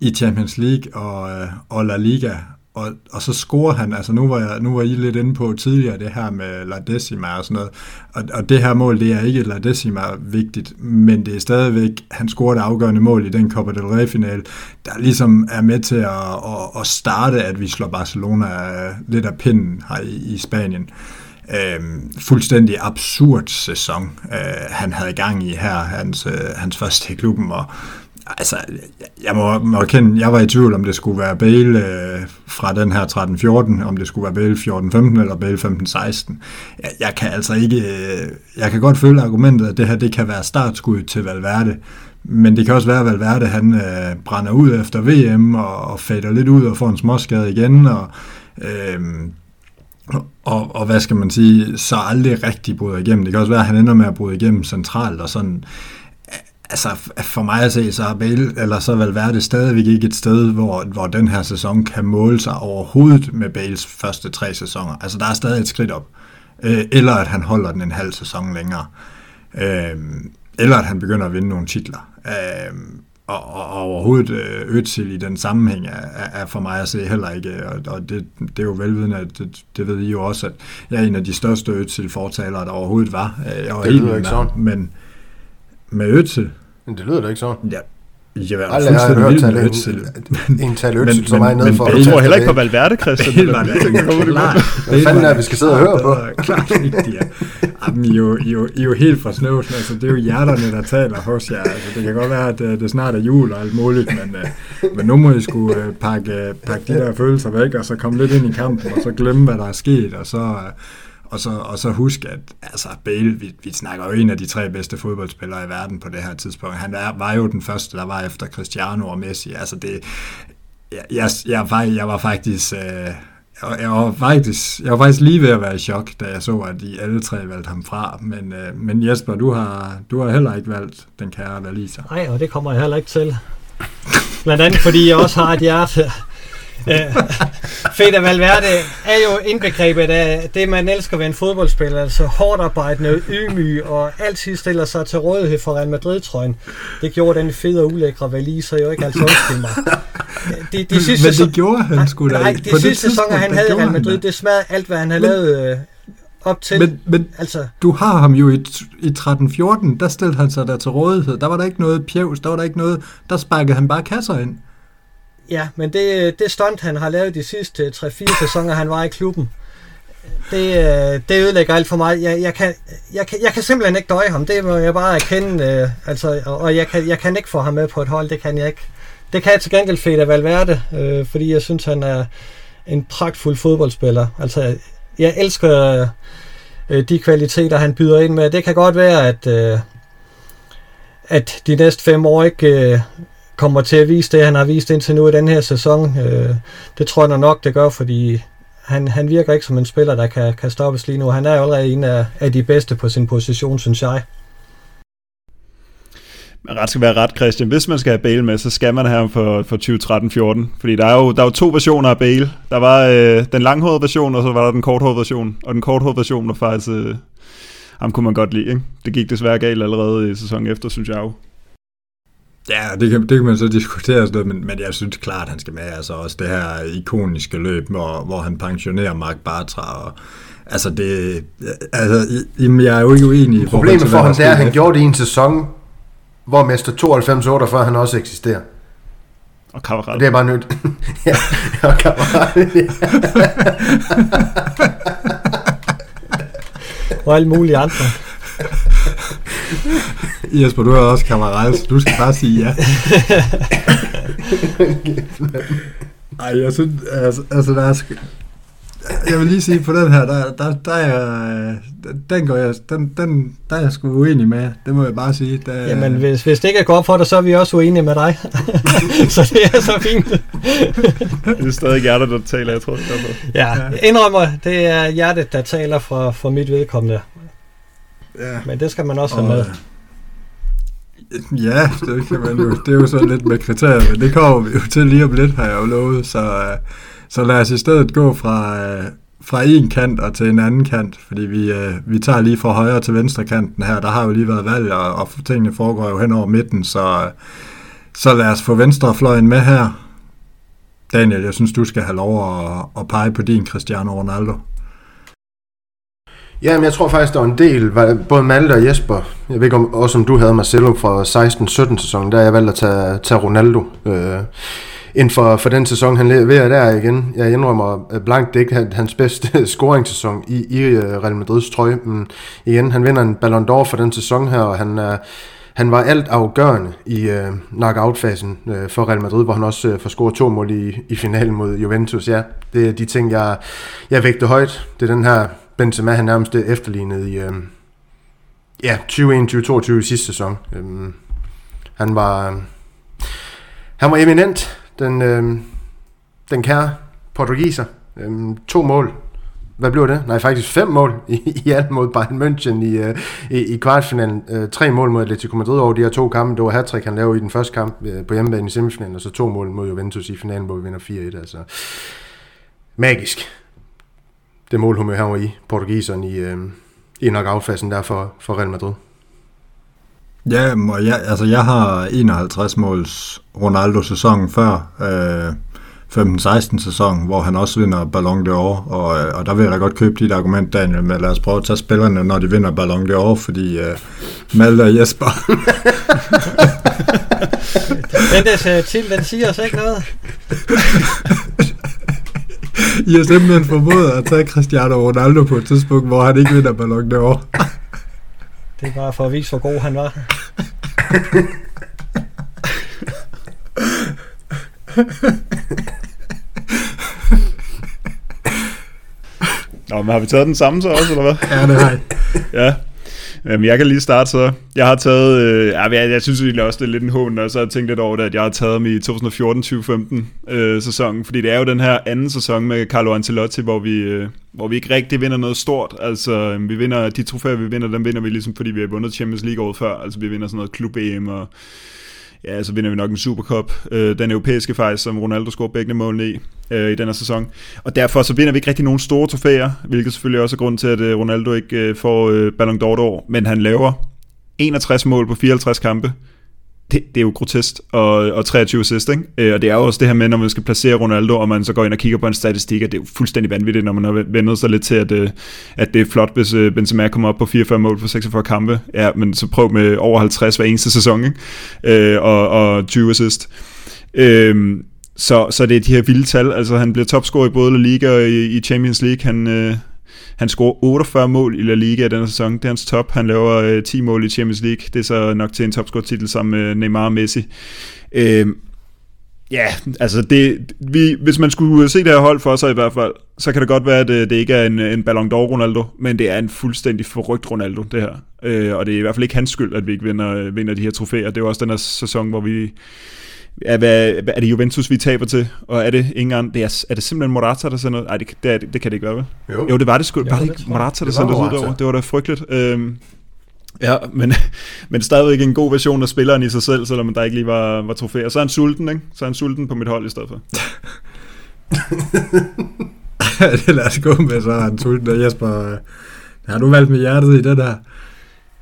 i Champions League og, øh, og La Liga, og, og så scorer han, altså nu var, jeg, nu var I lidt inde på tidligere det her med La Decima og sådan noget, og, og det her mål, det er ikke La Decima vigtigt, men det er stadigvæk, han scorer det afgørende mål i den Copa del Rey-final, der ligesom er med til at, at, at starte, at vi slår Barcelona øh, lidt af pinden her i, i Spanien øh, fuldstændig absurd sæson, øh, han havde gang i her, hans, øh, hans første i klubben, og Altså, jeg må, må erkende, jeg var i tvivl, om det skulle være Bale øh, fra den her 13-14, om det skulle være Bale 14-15 eller Bale 15-16. Jeg, jeg kan altså ikke, øh, jeg kan godt føle argumentet, at det her det kan være startskud til Valverde, men det kan også være, at Valverde han øh, brænder ud efter VM og, og fader lidt ud og får en småskade igen, og, øh, og, og hvad skal man sige, så aldrig rigtig bryder igennem. Det kan også være, at han ender med at bryde igennem centralt og sådan altså for mig at se, så er Bale, eller så vil være det stadigvæk ikke et sted, hvor, hvor den her sæson kan måle sig overhovedet med Bales første tre sæsoner. Altså der er stadig et skridt op. Øh, eller at han holder den en halv sæson længere. Øh, eller at han begynder at vinde nogle titler. Øh, og, og, og overhovedet øh, Özil i den sammenhæng er, er for mig at se heller ikke, og, og det, det er jo velvidende, at det, det ved I jo også, at jeg er en af de største Özil-fortalere, der overhovedet var.
Øh, jeg var det lyder ikke sådan.
Men, med Øtsel.
Men det lyder da ikke sådan.
Ja, jeg var Aldrig vild med
Øtsel. En tal Øtsel som mig ned for.
Du tror heller ikke på Valverde, Christian.
Helt klart.
Hvad fanden er vi skal sidde og høre på?
Klart vigtigt, ja. Jamen, I, er jo, I, er jo, I er jo helt fra snøvsen. Altså, det er jo hjerterne, der taler hos jer. Altså, det kan godt være, at øh, det snart er jul og alt muligt, men, uh, men nu må I skulle uh, pakke, pakke de der følelser væk, og så komme lidt ind i kampen, og så glemme, hvad der er sket, og så... Uh, og så, og så husk, at altså Bale, vi, vi snakker jo en af de tre bedste fodboldspillere i verden på det her tidspunkt. Han var, var jo den første, der var efter Cristiano og Messi. Altså det, jeg, jeg, jeg, var, jeg var faktisk... Øh, jeg var, faktisk, jeg var faktisk lige ved at være i chok, da jeg så, at de alle tre valgte ham fra. Men, øh, men Jesper, du har, du har heller ikke valgt den kære Valisa.
Nej, og det kommer jeg heller ikke til. Blandt andet fordi jeg også har et hjerte, Fede Valverde er jo indbegrebet af det, man elsker ved en fodboldspiller, altså hårdt arbejdende, ydmyg og altid stiller sig til rådighed for Real Madrid-trøjen. Det gjorde den fede og ulækre Valise jo ikke altså undskyld mig.
De, de sidste Men det gjorde han sgu da
Nej, de sidste sæsoner, han havde i Real Madrid, det smadrede alt, hvad han havde men, lavet øh, op til.
Men, men altså. du har ham jo i, i 13-14, der stillede han sig der til rådighed. Der var der ikke noget pjevs, der var der ikke noget, der sparkede han bare kasser ind.
Ja, men det, det stunt, han har lavet de sidste 3-4 sæsoner, han var i klubben, det, øh, det ødelægger alt for mig. Jeg, jeg, kan, jeg, kan, jeg kan simpelthen ikke døje ham. Det må jeg bare erkende. Øh, altså, og jeg kan, jeg kan ikke få ham med på et hold. Det kan jeg ikke. Det kan jeg til gengæld Fede Valverde, øh, fordi jeg synes, han er en pragtfuld fodboldspiller. Altså, jeg elsker øh, de kvaliteter, han byder ind med. Det kan godt være, at, øh, at de næste fem år ikke øh, kommer til at vise det, han har vist indtil nu i den her sæson. Øh, det tror jeg nok, det gør, fordi han, han virker ikke som en spiller, der kan, kan stoppes lige nu. Han er jo allerede en af, af de bedste på sin position, synes jeg.
Men ret skal være ret, Christian. Hvis man skal have Bale med, så skal man have ham for, for 2013-14. Fordi der er, jo, der er jo to versioner af Bale. Der var øh, den langhårede version, og så var der den korthårede version. Og den korthårede version var faktisk... Øh, ham kunne man godt lide, ikke? Det gik desværre galt allerede i sæsonen efter, synes jeg jo.
Ja, det kan, det kan man så diskutere, sådan men, men jeg synes klart, at han skal med. Altså også det her ikoniske løb, hvor, hvor han pensionerer Mark Bartra. Og, altså det, altså, jamen, jeg er jo ikke uenig.
Problemet for ham, det er, at han gjorde det i en sæson, hvor Mester 92-48 han også eksisterer.
Og kammerat.
Det er bare nyt. ja, og kammerat.
og alle mulige andre.
Jesper, du er også kammerat, så du skal bare sige ja. Ej, jeg synes, altså, altså der er sk- jeg vil lige sige, på den her, der, der, der er, den, går jeg, den, den, der er jeg sgu uenig med, det må jeg bare sige. Der,
Jamen, hvis, hvis det ikke er godt for dig, så er vi også uenige med dig. så det er så fint.
det er stadig hjertet, der taler, jeg tror.
Ja, indrømmer, det er hjertet, der taler for, for mit vedkommende. Ja. Men det skal man også have med.
Ja, det kan man jo. Det er jo så lidt med kriterier, men det kommer vi jo til lige om lidt, har jeg jo lovet. Så, så lad os i stedet gå fra, fra en kant og til en anden kant, fordi vi, vi tager lige fra højre til venstre kanten her. Der har jo lige været valg, og, og tingene foregår jo hen over midten, så, så lad os få venstrefløjen med her. Daniel, jeg synes, du skal have lov at, at pege på din Cristiano Ronaldo.
Ja, men jeg tror faktisk, der var en del, både Malte og Jesper, jeg ved ikke om, også om du havde Marcelo fra 16-17 sæsonen, der jeg valgte at tage, tage Ronaldo øh, inden for, for den sæson, han leverer der igen. Jeg indrømmer øh, blankt, det ikke hans bedste scoringssæson i, i øh, Real Madrids trøje, men igen, han vinder en Ballon d'Or for den sæson her, og han er, han var alt afgørende i øh, knockout-fasen øh, for Real Madrid, hvor han også øh, får scoret to mål i, i finalen mod Juventus. Ja, det er de ting, jeg, jeg vægter højt. Det er den her Benzema, han nærmest efterlignede i øh, ja, 2021-2022 i sidste sæson. Øh, han var, øh, han var eminent, den, øh, den kære portugiser. Øh, to mål hvad blev det? Nej, faktisk fem mål i, i alt mod Bayern München i, øh, i, i kvartfinalen. Øh, tre mål mod Atletico Madrid over de her to kampe. Det var hat han lavede i den første kamp øh, på hjemmebane i semifinalen, og så to mål mod Juventus i finalen, hvor vi vinder 4-1. Altså, magisk. Det mål, han var i, portugiseren i, uh, i knockout-fasen der for, for Real Madrid.
Ja, jeg, altså jeg har 51 måls Ronaldo-sæsonen før. Øh, 15-16 sæson, hvor han også vinder Ballon d'Or, og, og der vil jeg da godt købe dit argument, Daniel, med lad os prøve at tage spillerne, når de vinder Ballon d'Or, fordi uh, Malte og Jesper...
den der til, den siger os ikke noget.
I har simpelthen formået at tage Cristiano Ronaldo på et tidspunkt, hvor han ikke vinder Ballon d'Or.
det er bare for at vise, hvor god han var.
Nå, men har vi taget den samme så også, eller hvad?
Ja, det har jeg.
ja. Jamen, jeg kan lige starte så. Jeg har taget, øh, jeg, jeg synes egentlig også, det er lidt en hån, og så har jeg tænkt lidt over det, at jeg har taget dem i 2014-2015 øh, sæsonen, fordi det er jo den her anden sæson med Carlo Ancelotti, hvor vi, øh, hvor vi ikke rigtig vinder noget stort. Altså, øhm, vi vinder, de trofæer, vi vinder, dem vinder vi ligesom, fordi vi har vundet Champions League året før. Altså, vi vinder sådan noget klub-EM og ja, så vinder vi nok en Supercup, øh, den europæiske faktisk, som Ronaldo scorer begge målene i øh, i den her sæson. Og derfor så vinder vi ikke rigtig nogen store trofæer, hvilket selvfølgelig også er grund til, at øh, Ronaldo ikke øh, får øh, Ballon d'Or, men han laver 61 mål på 54 kampe det, det er jo grotesk, og, og 23 assist, ikke? Øh, og det er jo også det her med, når man skal placere Ronaldo, og man så går ind og kigger på en statistik, at det er jo fuldstændig vanvittigt, når man har vendet sig lidt til, at, øh, at det er flot, hvis øh, Benzema kommer op på 44 mål på 46 kampe. Ja, men så prøv med over 50 hver eneste sæson, ikke? Og, og 20 assist. Øhm, så, så det er de her vilde tal. Altså, han bliver topscorer i både La Liga og i, i Champions League. Han, øh, han scorer 48 mål i La Liga i denne sæson. Det er hans top. Han laver øh, 10 mål i Champions League. Det er så nok til en topscore-titel sammen med Neymar og Messi. Øh, Ja, altså det, vi, hvis man skulle se det her hold for sig i hvert fald, så kan det godt være, at det, det ikke er en, øh, en Ballon d'Or Ronaldo, men det er en fuldstændig forrygt Ronaldo, det her. Øh, og det er i hvert fald ikke hans skyld, at vi ikke vinder, øh, vinder de her trofæer. Det er jo også den her sæson, hvor vi er, hvad, er det Juventus, vi taber til? Og er det ikke engang, det er, er det simpelthen Morata, der sender Nej, det, det, det, det kan det ikke være, vel? Jo, jo det var det sgu. Var det ikke Morata, der sendte ud over? Det var da frygteligt. Øhm, ja, men, men stadigvæk en god version af spilleren i sig selv, selvom der ikke lige var, var trofæer. Så er han sulten, ikke? Så er han sulten på mit hold i stedet for.
det lader os gå med, så er han sulten. Og Jesper, har du valgt med hjertet i det der?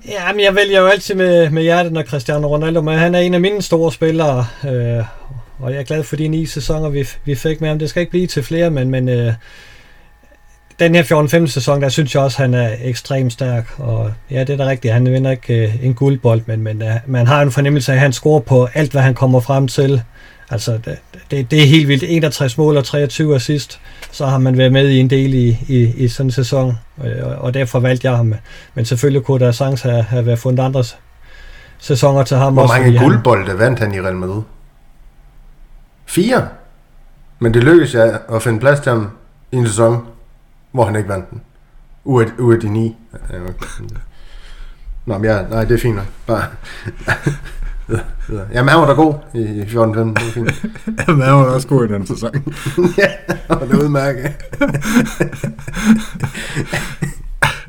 Ja, men jeg vælger jo altid med, med hjertet, når Cristiano Ronaldo, men han er en af mine store spillere, øh, og jeg er glad for de ni sæsoner, vi, vi fik med ham. Det skal ikke blive til flere, men, men øh, den her 14-15 sæson, der synes jeg også, han er ekstremt stærk, og ja, det er da rigtigt, han vinder ikke øh, en guldbold, men, men øh, man har en fornemmelse af, at han scorer på alt, hvad han kommer frem til. Altså, det, det, er helt vildt. 61 mål og 23 assist, så har man været med i en del i, i, i sådan en sæson, og, og derfor valgte jeg ham. Men selvfølgelig kunne der sagtens have, have været fundet andre sæsoner til ham
Hvor også. Hvor mange guldbolde han... vandt han i Real Madrid? Fire? Men det lykkedes jeg at finde plads til ham i en sæson, hvor han ikke vandt den. Ud af, de ni. Nå, men ja, nej, det er fint nok. Bare Jamen, han var da god i 14-15.
Jamen, han var også god i den sæson.
ja, det er udmærket.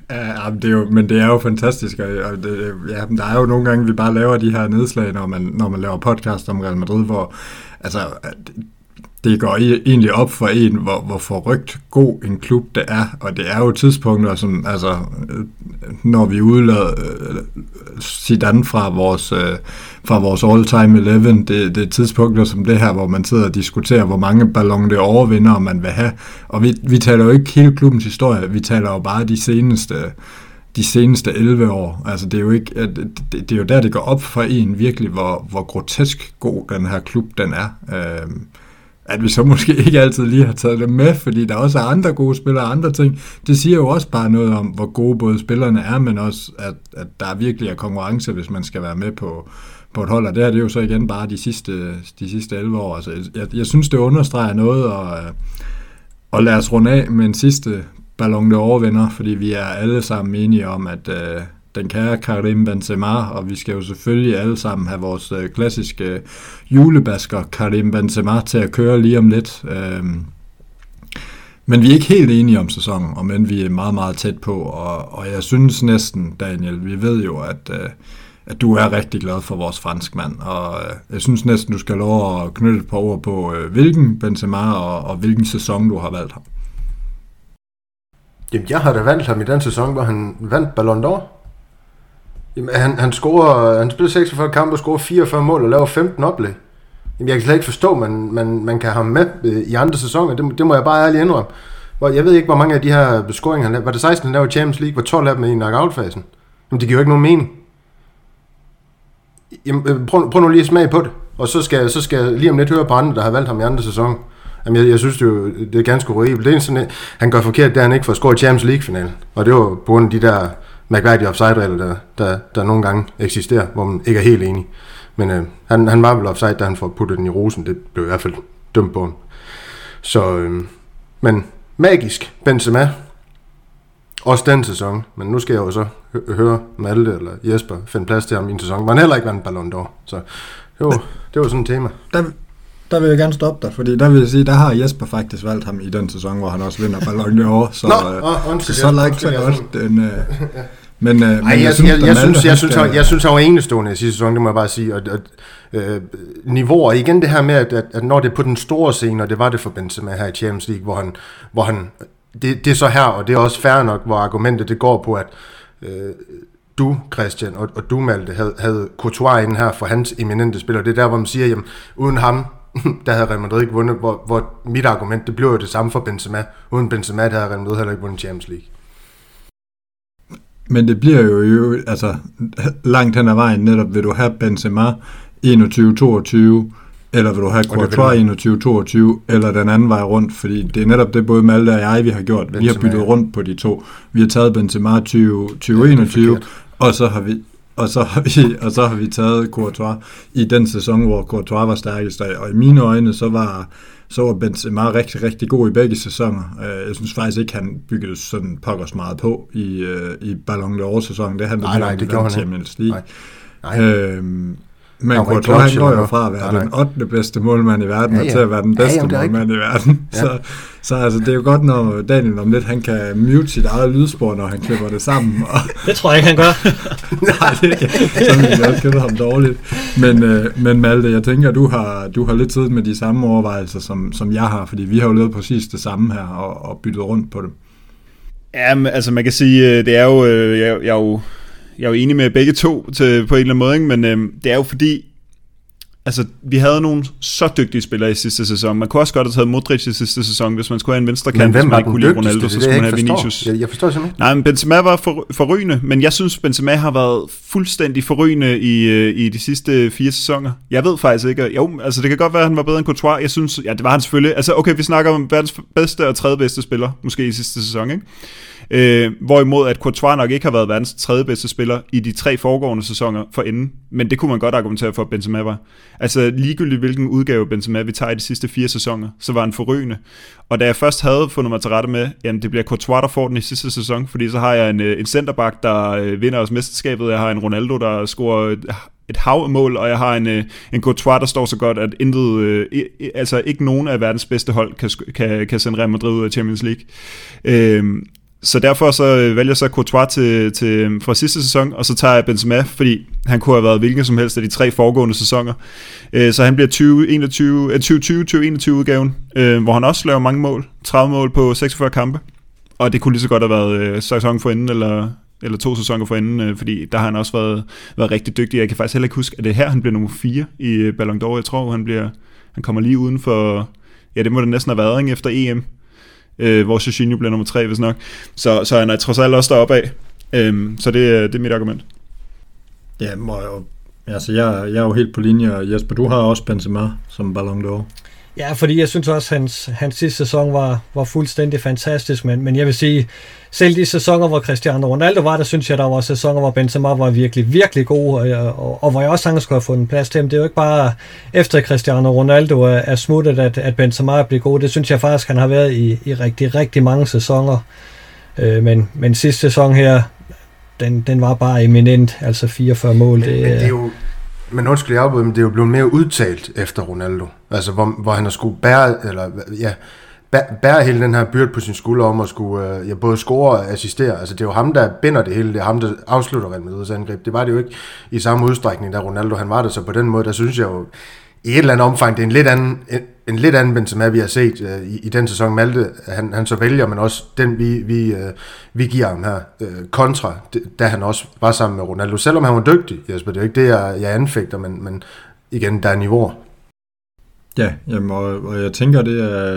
Ja, det er jo, men det er jo fantastisk, og det, ja, der er jo nogle gange, vi bare laver de her nedslag, når man, når man laver podcast om Real Madrid, hvor altså, det går egentlig op for en, hvor, hvor forrygt god en klub det er, og det er jo tidspunkter, som, altså, når vi udlader Zidane fra vores, øh, fra vores all-time 11, det, det er tidspunkter som det her, hvor man sidder og diskuterer, hvor mange ballon det overvinder, man vil have, og vi, vi taler jo ikke hele klubbens historie, vi taler jo bare de seneste de seneste 11 år. Altså det er jo ikke det, det er jo der det går op for en virkelig hvor hvor grotesk god den her klub den er. Øh, at vi så måske ikke altid lige har taget dem med, fordi der også er andre gode spillere og andre ting. Det siger jo også bare noget om, hvor gode både spillerne er, men også, at, at der virkelig er konkurrence, hvis man skal være med på, på et hold, og det er det jo så igen bare de sidste, de sidste 11 år. Altså, jeg, jeg synes, det understreger noget, og, og lad os runde af med en sidste Ballon d'Or overvinder, fordi vi er alle sammen enige om, at øh, den kære Karim Benzema, og vi skal jo selvfølgelig alle sammen have vores øh, klassiske øh, julebasker Karim Benzema til at køre lige om lidt. Øh, men vi er ikke helt enige om sæsonen, og men vi er meget, meget tæt på, og, og jeg synes næsten, Daniel, vi ved jo, at, øh, at du er rigtig glad for vores franskmand, og øh, jeg synes næsten, du skal lov at knytte et par ord på, øh, hvilken Benzema og, og hvilken sæson du har valgt ham.
Jamen, jeg har da valgt ham i den sæson, hvor han vandt Ballon d'Or. Jamen, han, han, scorer, han spiller 46 kampe og scorer 44 mål og laver 15 oplæg. Jamen, jeg kan slet ikke forstå, at man, man, man kan have ham med øh, i andre sæsoner. Det, det må jeg bare ærligt indrømme. Hvor, jeg ved ikke, hvor mange af de her scoringer han lavede. Var det 16, han lavede Champions League? Var 12 af dem i knockout-fasen? Jamen, det giver jo ikke nogen mening. Jamen, øh, prøv, prøv nu lige at smage på det. Og så skal, så skal jeg lige om lidt høre på andre, der har valgt ham i andre sæson. Jamen, jeg, jeg synes det, jo, det er ganske horribelt. Det er sådan, han gør forkert, det er han ikke får scoret Champions League-finalen. Og det var på grund af de der mærkværdige offside-regler, der, der, der nogle gange eksisterer, hvor man ikke er helt enig. Men øh, han, han var vel offside, da han får puttet den i rosen. Det blev i hvert fald dømt på ham. Så, øh, men magisk Benzema. Også den sæson. Men nu skal jeg jo så høre Malte eller Jesper finde plads til ham i en sæson, hvor han heller ikke vandt Ballon d'Or. Så det var, det var sådan et tema.
Der, der vil jeg gerne stoppe dig, fordi der vil jeg sige, der har Jesper faktisk valgt ham i den sæson, hvor han også vinder Ballon d'Or, så,
Nå, øh, undskyld,
så, så langt så godt. Den, øh, men, øh,
Ej,
men
jeg, jeg,
synes,
jeg, jeg, synes, jeg, synes, jeg, jeg synes, han var enestående i sidste sæson, det må jeg bare sige. Og, og, øh, niveauer, igen det her med, at, at, når det er på den store scene, og det var det for Benzema her i Champions League, hvor han, hvor han det, det er så her, og det er også fair nok, hvor argumentet det går på, at øh, du, Christian, og, og du, Malte, havde, havde Courtois inden her for hans eminente spiller. Det er der, hvor man siger, jamen, uden ham, der havde Real Madrid ikke vundet, hvor, hvor mit argument, det blev jo det samme for Benzema. Uden Benzema, der havde Real Madrid heller ikke vundet Champions League.
Men det bliver jo, jo altså, langt hen ad vejen netop, vil du have Benzema 21-22, eller vil du have Courtois 21-22, eller den anden vej rundt, fordi det er netop det, både Malte og jeg, vi har gjort. Vi har
Benzema,
byttet
ja.
rundt på de to. Vi har taget Benzema 20,
Ja,
2021,
det er
og så har vi og så, har vi, og så har vi taget Courtois i den sæson, hvor Courtois var stærkest. Og i mine øjne, så var, så var Benzema rigtig, rigtig god i begge sæsoner. Øh, Jeg synes faktisk ikke, han byggede sådan pokkers meget på i, øh, i Ballon d'Or-sæsonen. Det handlede
Nej, nej,
om,
det ikke.
Champions League.
Nej. Nej.
Øhm, men
ikke
Courtois han
clutch
går jo fra at være
Nej,
den 8. bedste målmand i verden,
Ja,
og
ja.
til at være den
Ja,
bedste
jamen, det er
målmand i verden.
Ja.
Så, så altså, det er jo godt, når Daniel om lidt, han kan mute sit eget lydspor, når han klipper det sammen. Og,
Det tror jeg ikke, han gør.
nej, det kan, så vil jeg også kende ham dårligt. Men, øh, men Malte, jeg tænker, du har, du har lidt siddet med de samme overvejelser, som, som jeg har, fordi vi har jo lavet præcis det samme her, og, og byttet rundt på dem.
Ja, altså man kan sige, øh, det er jo, øh, jeg, jeg, er jo, jeg er jo enig med begge to til, på en eller anden måde, ikke? men øh, det er jo fordi, altså vi havde nogle så dygtige spillere i sidste sæson. Man kunne også godt have taget Modric i sidste sæson, hvis man skulle have en venstre kant, hvis man ikke kunne lide? Ronaldo,
Det
så skulle man have Vinicius.
Jeg, jeg forstår simpelthen.
Nej, men Benzema var for, forrygende, men jeg synes, Benzema har været fuldstændig forrygende i, øh, i de sidste fire sæsoner. Jeg ved faktisk ikke, jo, altså det kan godt være, at han var bedre end Courtois. Jeg synes, ja, det var han selvfølgelig. Altså okay, vi snakker om verdens bedste og tredje bedste spiller, måske i sidste sæson, ikke? Øh, hvorimod at Courtois nok ikke har været verdens tredje bedste spiller i de tre foregående sæsoner for enden. Men det kunne man godt argumentere for, at Benzema var. Altså ligegyldigt hvilken udgave Benzema vi tager i de sidste fire sæsoner, så var han forrygende. Og da jeg først havde fundet mig til rette med, jamen det bliver Courtois, der får den i sidste sæson, fordi så har jeg en, øh, en centerback, der øh, vinder os mesterskabet, jeg har en Ronaldo, der scorer et, et hav af mål, og jeg har en, en Courtois, der står så godt, at intet, øh, altså ikke nogen af verdens bedste hold kan, kan, kan sende Real Madrid ud af Champions League. Øh, så derfor så øh, vælger jeg så Courtois til, til, øh, fra sidste sæson, og så tager jeg Benzema, fordi han kunne have været hvilken som helst af de tre foregående sæsoner. Øh, så han bliver 2021, 2020-2021 øh, udgaven, øh, hvor han også laver mange mål, 30 mål på 46 kampe. Og det kunne lige så godt have været øh, sæson for enden, eller, eller to sæsoner for enden, øh, fordi der har han også været, været rigtig dygtig. Jeg kan faktisk heller ikke huske, at det er her, han bliver nummer 4 i Ballon d'Or. Jeg tror, han, bliver, han kommer lige uden for, ja det må det næsten have været, ikke, efter EM øh, hvor Jorginho bliver nummer tre, hvis nok. Så, så han er trods alt også deroppe af. Øhm, så det, øh, det er mit argument.
Ja, må jeg, altså jeg, jeg er jo helt på linje, og Jesper, du har også Benzema som Ballon d'Or.
Ja, fordi jeg synes også, at hans, hans sidste sæson var, var fuldstændig fantastisk, men, men jeg vil sige, selv de sæsoner, hvor Cristiano Ronaldo var, der synes jeg, der var sæsoner, hvor Benzema var virkelig, virkelig god, og, og, og hvor jeg også sagtens skulle have fundet plads til ham. Det er jo ikke bare efter Cristiano Ronaldo er, er smuttet, at, at Benzema bliver god. Det synes jeg faktisk, han har været i, i rigtig, rigtig mange sæsoner. Øh, men, men sidste sæson her, den, den var bare eminent, altså 44 mål.
Men, det, men det er jo, men undskyld, jeg afbryder, men det er jo blevet mere udtalt efter Ronaldo. Altså, hvor, hvor han har skulle bære, eller ja, bære hele den her byrde på sin skulder om at skulle øh, ja, både score og assistere. Altså, det er jo ham, der binder det hele. Det er ham, der afslutter Real Madrid's angreb. Det var det jo ikke i samme udstrækning, da Ronaldo han var der. Så på den måde, der synes jeg jo, i et eller andet omfang, det er en lidt anden, en, lidt anden Benzema, vi har set øh, i, i den sæson, Malte han, han så vælger, men også den, vi, vi, øh, vi giver ham her, øh, kontra, da han også var sammen med Ronaldo. Selvom han var dygtig, Jesper, det er jo ikke det, jeg, jeg anfægter, men, men igen, der er niveauer.
Ja, jamen, og, og jeg tænker, det er,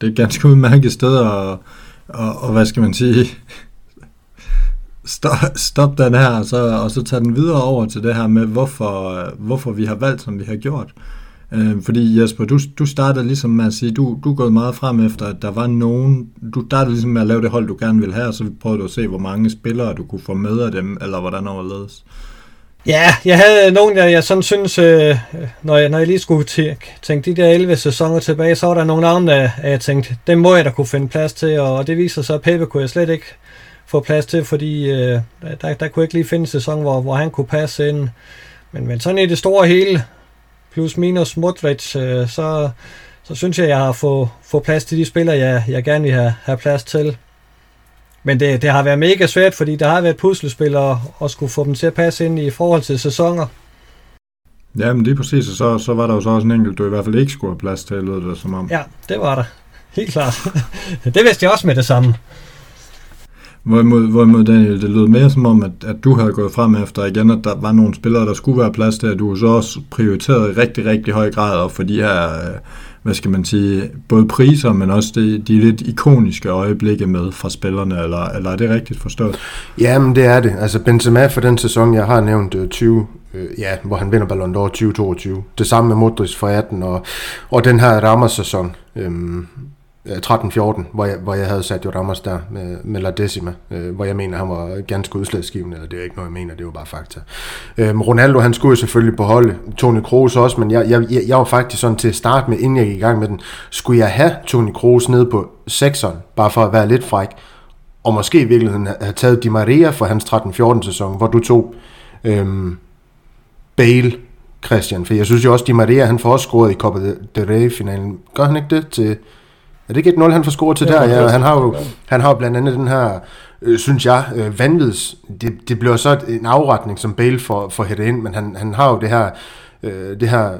det er et ganske udmærket sted, og, og, og hvad skal man sige, stop, stop den her, og så, og så tage den videre over til det her med, hvorfor, hvorfor vi har valgt, som vi har gjort. Øh, Øh, fordi Jesper, du, du startede ligesom med at sige, du, du er gået meget frem efter, at der var nogen, du startede ligesom med at lave det hold, du gerne ville have, og så prøvede du at se, hvor mange spillere du kunne få med af dem, eller hvordan overledes.
Ja, jeg havde nogen, der jeg sådan synes, øh, når, jeg, når jeg lige skulle tænke de der 11 sæsoner tilbage, så var der nogle navne, der jeg tænkte, dem må jeg da kunne finde plads til, og det viser sig, at Pepe kunne jeg slet ikke få plads til, fordi øh, der, der kunne jeg ikke lige finde en sæson, hvor, hvor han kunne passe ind. Men, men sådan i det store hele, plus minus Modric, øh, så, så synes jeg, jeg har fået, få plads til de spillere, jeg, jeg gerne vil have, have plads til. Men det, det har været mega svært, fordi der har været puslespil og, og skulle få dem til at passe ind i forhold til sæsoner.
Ja, men lige præcis, og så, så var der jo så også en enkelt, du i hvert fald ikke skulle have plads til, lød det som om.
Ja, det var der. Helt klart. det vidste jeg også med det samme.
Hvorimod, hvorimod Daniel, det lød mere som om, at, at du havde gået frem efter igen, at der var nogle spillere, der skulle være plads til, at du så også prioriterede i rigtig, rigtig høj grad, og for de her, øh, hvad skal man sige, både priser, men også de, de lidt ikoniske øjeblikke med fra spillerne, eller, eller er det rigtigt forstået?
Jamen, det er det. Altså Benzema for den sæson, jeg har nævnt øh, 20, øh, ja, hvor han vinder Ballon d'Or 2022. Det samme med Modric for 18, og, og den her Ramos-sæson. Øhm, Øh, 13-14, hvor jeg, hvor jeg havde sat jo Ramos der med, med La Decima, øh, hvor jeg mener, han var ganske udslagsgivende, eller det er ikke noget, jeg mener, det var bare fakta. Øhm, Ronaldo, han skulle jo selvfølgelig på holdet, Toni Kroos også, men jeg, jeg, jeg var faktisk sådan til at starte med, inden jeg gik i gang med den, skulle jeg have Toni Kroos ned på 6'eren, bare for at være lidt fræk, og måske i virkeligheden have taget Di Maria for hans 13-14 sæson, hvor du tog øhm, Bale, Christian, for jeg synes jo også, Di Maria, han får også scoret i Copa del Rey-finalen. Gør han ikke det til er det ikke 1-0, han får scoret til der? Ja, han har jo, han har jo blandt andet den her, øh, synes jeg, øh, vanvids. Det, det bliver så en afretning, som Bale får, får hættet ind, men han, han har jo det her, øh, det her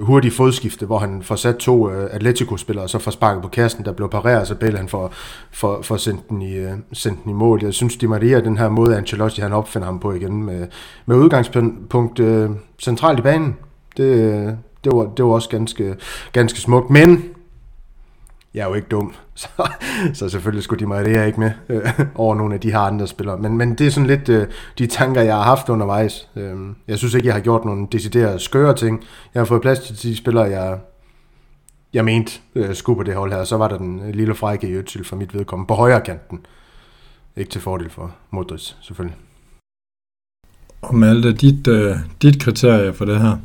hurtige fodskifte, hvor han får sat to øh, Atletico-spillere, og så får sparket på kassen, der blev pareret, så Bale han får, får, får sendt, den i, øh, sendt den i mål. Jeg synes, Di Maria, den her måde, Ancelotti han opfinder ham på igen, med, med udgangspunkt øh, centralt i banen, det, det, var, det var også ganske, ganske smukt. Men jeg er jo ikke dum, så, så selvfølgelig skulle de Maria ikke med øh, over nogle af de her andre spillere. Men, men det er sådan lidt øh, de tanker, jeg har haft undervejs. Øh, jeg synes ikke, jeg har gjort nogle deciderede skøre ting. Jeg har fået plads til de spillere, jeg, jeg mente øh, skulle på det hold her. Så var der den lille frække i Øtsel for mit vedkommende på højre kanten. Ikke til fordel for Modric, selvfølgelig.
Og Malte, dit, øh, dit kriterie for det her?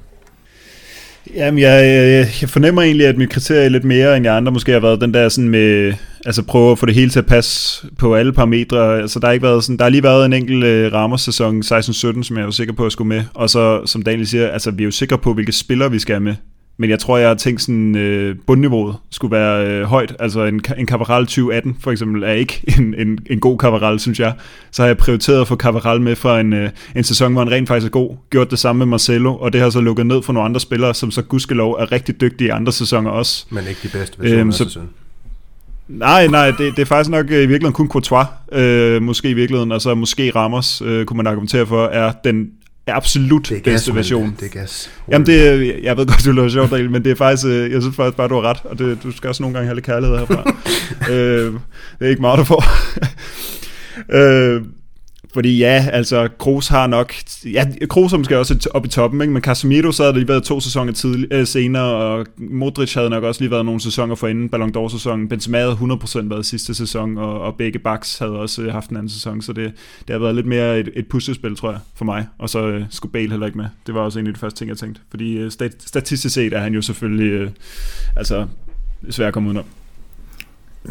Jamen, jeg, jeg, jeg fornemmer egentlig, at mit kriterie er lidt mere, end jeg andre måske har været den der sådan med, altså prøve at få det hele til at passe på alle parametre. Altså, der har ikke været sådan, der har lige været en enkelt uh, Ramos-sæson 16-17, som jeg var sikker på at skulle med. Og så, som Daniel siger, altså vi er jo sikre på, hvilke spillere vi skal have med. Men jeg tror, jeg har tænkt sådan, øh, bundniveauet skulle være øh, højt. Altså en, en Cavaral 2018 for eksempel er ikke en, en, en god Cavaral, synes jeg. Så har jeg prioriteret at få Cavaral med for en, øh, en sæson, hvor han rent faktisk er god. Gjort det samme med Marcelo, og det har så lukket ned for nogle andre spillere, som så gudskelov er rigtig dygtige i andre sæsoner også.
Men ikke de bedste versioner øhm, så,
Nej, nej, det, det er faktisk nok øh, i virkeligheden kun Courtois, øh, måske i virkeligheden, og så måske Ramos, øh, kunne man argumentere for, er den absolut det er bedste gas, version.
Det er gas.
Jamen, det, jeg ved godt, du laver sjovt, men det er faktisk, øh, jeg synes faktisk bare, du har ret, og det, du skal også nogle gange have lidt kærlighed herfra. øh, det er ikke meget, du får. øh, fordi ja, altså Kroos har nok... Ja, Kroos er måske også op i toppen, ikke? men Casemiro så havde det lige været to sæsoner tidlig, øh, senere, og Modric havde nok også lige været nogle sæsoner for inden Ballon d'Or-sæsonen. Benzema havde 100% været sidste sæson, og, og begge backs havde også øh, haft en anden sæson, så det, det har været lidt mere et, et puslespil, tror jeg, for mig. Og så øh, skulle Bale heller ikke med. Det var også en af de første ting, jeg tænkte. Fordi øh, stat, statistisk set er han jo selvfølgelig øh, altså, svær at komme udenom.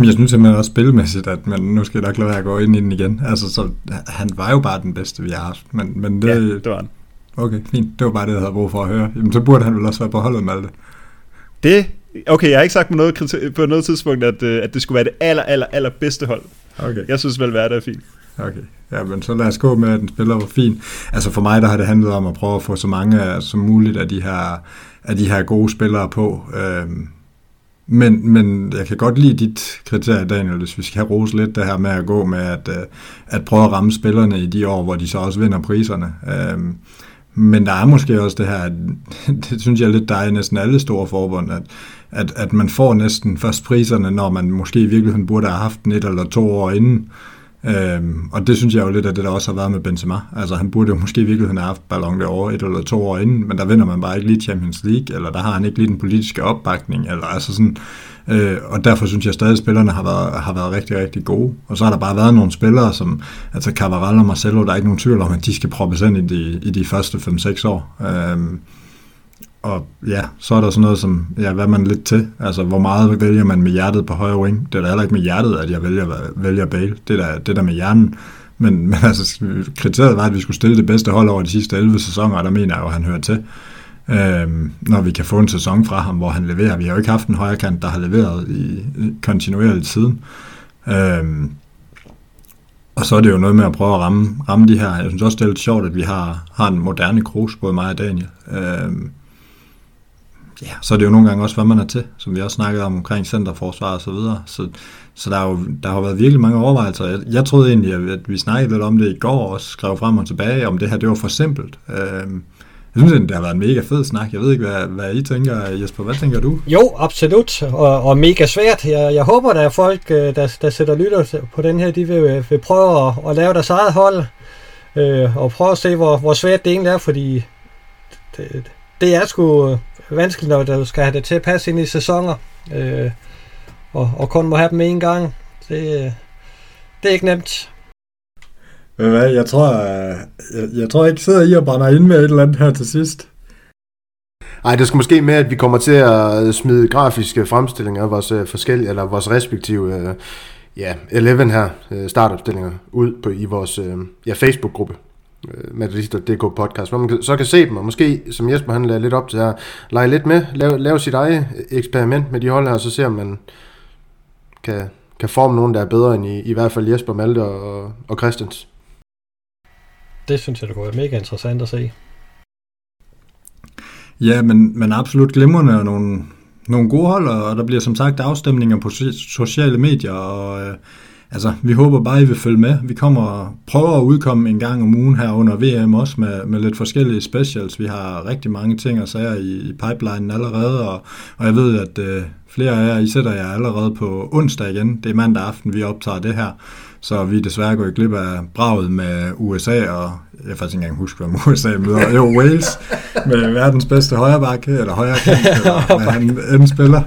Jeg synes simpelthen også spilmæssigt, at man nu skal nok lade være at gå ind i den igen. Altså, så, han var jo bare den bedste, vi har haft. Men, men det,
ja, det var han.
Okay, fint. Det var bare det, jeg havde brug for at høre. Jamen, så burde han vel også være på holdet med det.
Det, okay, jeg har ikke sagt på noget, på noget tidspunkt, at, øh, at det skulle være det aller, aller, aller bedste hold. Okay. Jeg synes vel, at det er fint.
Okay, ja, men så lad os gå med, at den spiller var fin. Altså for mig, der har det handlet om at prøve at få så mange som muligt af de her, af de her gode spillere på. Øhm, men, men jeg kan godt lide dit kriterie, Daniel, hvis vi skal have rose lidt det her med at gå med at, øh, at prøve at ramme spillerne i de år, hvor de så også vinder priserne. Øhm, men der er måske også det her, det synes jeg lidt, der er i næsten alle store forbund, at, at, at man får næsten først priserne, når man måske i virkeligheden burde have haft den et eller to år inden. Øhm, og det synes jeg jo lidt af det, der også har været med Benzema. Altså han burde jo måske i virkeligheden have haft Ballon d'Or et eller to år inden, men der vinder man bare ikke lige Champions League, eller der har han ikke lige den politiske opbakning, eller altså sådan, øh, og derfor synes jeg stadig, at spillerne har været, har været rigtig, rigtig gode. Og så har der bare været nogle spillere, som, altså Cavaral og Marcelo, der er ikke nogen tvivl om, at de skal proppes ind i de, i de første 5-6 år. Øhm, og ja, så er der sådan noget som, ja, hvad man lidt til. Altså, hvor meget vælger man med hjertet på højre wing? Det er da heller ikke med hjertet, at jeg vælger, vælger Bale. Det er da, det er da med hjernen. Men, men altså, kriteriet var, at vi skulle stille det bedste hold over de sidste 11 sæsoner, og der mener jeg jo, at han hører til. Øhm, når vi kan få en sæson fra ham, hvor han leverer. Vi har jo ikke haft en højre kant, der har leveret i, kontinuerligt siden. Øhm, og så er det jo noget med at prøve at ramme, ramme de her. Jeg synes også, det er lidt sjovt, at vi har, har en moderne krus, både mig og Daniel. Øhm, ja, så er det jo nogle gange også, hvad man er til, som vi også snakkede om omkring centerforsvar og så videre. Så, så der, er jo, der har været virkelig mange overvejelser. Jeg, jeg troede egentlig, at vi snakkede lidt om det i går, og skrev frem og tilbage, om det her det var for simpelt. Øhm, jeg synes, det har været en mega fed snak. Jeg ved ikke, hvad, hvad I tænker, Jesper. Hvad tænker du?
Jo, absolut. Og, og mega svært. Jeg, jeg håber, der er folk, øh, der, der sætter lytter på den her, de vil, øh, vil prøve at, at lave deres eget hold. Øh, og prøve at se, hvor, hvor svært det egentlig er, fordi det, det er sgu vanskeligt, når du skal have det til at passe ind i sæsoner, øh, og, og kun må have dem en gang. Det, det er ikke nemt.
Men hvad, jeg tror, jeg, jeg tror ikke, sidder I og brænder ind med et eller andet her til sidst.
Nej, det skal måske med, at vi kommer til at smide grafiske fremstillinger af vores øh, forskellige, eller vores respektive øh, ja, 11 her øh, startopstillinger ud på i vores ja, Facebook-gruppe madridister.dk podcast, hvor man så kan se dem, og måske, som Jesper han lader lidt op til her, lege lidt med, lave, lave sit eget eksperiment med de hold her, og så se om man kan, kan forme nogen, der er bedre end i, i hvert fald Jesper, Malte og, og Christians.
Det synes jeg, det kunne være mega interessant at se.
Ja, men, men absolut glimrende og nogle, nogle gode hold, og der bliver som sagt afstemninger på sociale medier, og øh, altså, vi håber bare, I vil følge med. Vi kommer og prøver at udkomme en gang om ugen her under VM også med, med lidt forskellige specials. Vi har rigtig mange ting og sager i, i pipelinen allerede, og, og jeg ved, at øh, flere af jer, I sætter jer allerede på onsdag igen. Det er mandag aften, vi optager det her. Så vi er desværre gået glip af braget med USA, og jeg kan faktisk ikke engang huske, hvad USA møder. Jo, Wales med verdens bedste højrebakke, eller højre kant, eller hvad han end spiller.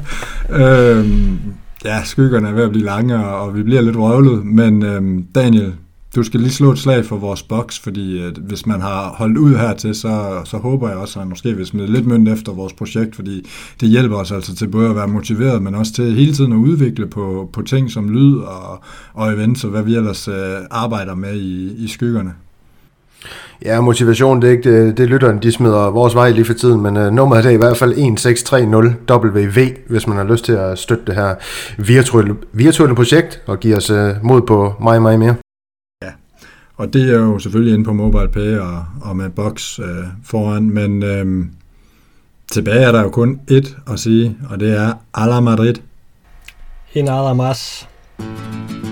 Øhm, ja, skyggerne er ved at blive lange, og vi bliver lidt røvlet, men øhm, Daniel, du skal lige slå et slag for vores boks, fordi øh, hvis man har holdt ud hertil, så, så håber jeg også, at man måske vil smide lidt mønt efter vores projekt, fordi det hjælper os altså til både at være motiveret, men også til hele tiden at udvikle på, på ting som lyd og, og events, og hvad vi ellers øh, arbejder med i, i skyggerne.
Ja, motivation, det er ikke det, det lytterne, de smider vores vej lige for tiden, men uh, nummeret er i hvert fald 1630WV, hvis man har lyst til at støtte det her virtuelle, virtuelle projekt og give os uh, mod på mig mig mere.
Ja, og det er jo selvfølgelig inde på MobilePay og, og med box uh, foran, men uh, tilbage er der jo kun ét at sige, og det er Ala Madrid.
En Alamas. mas.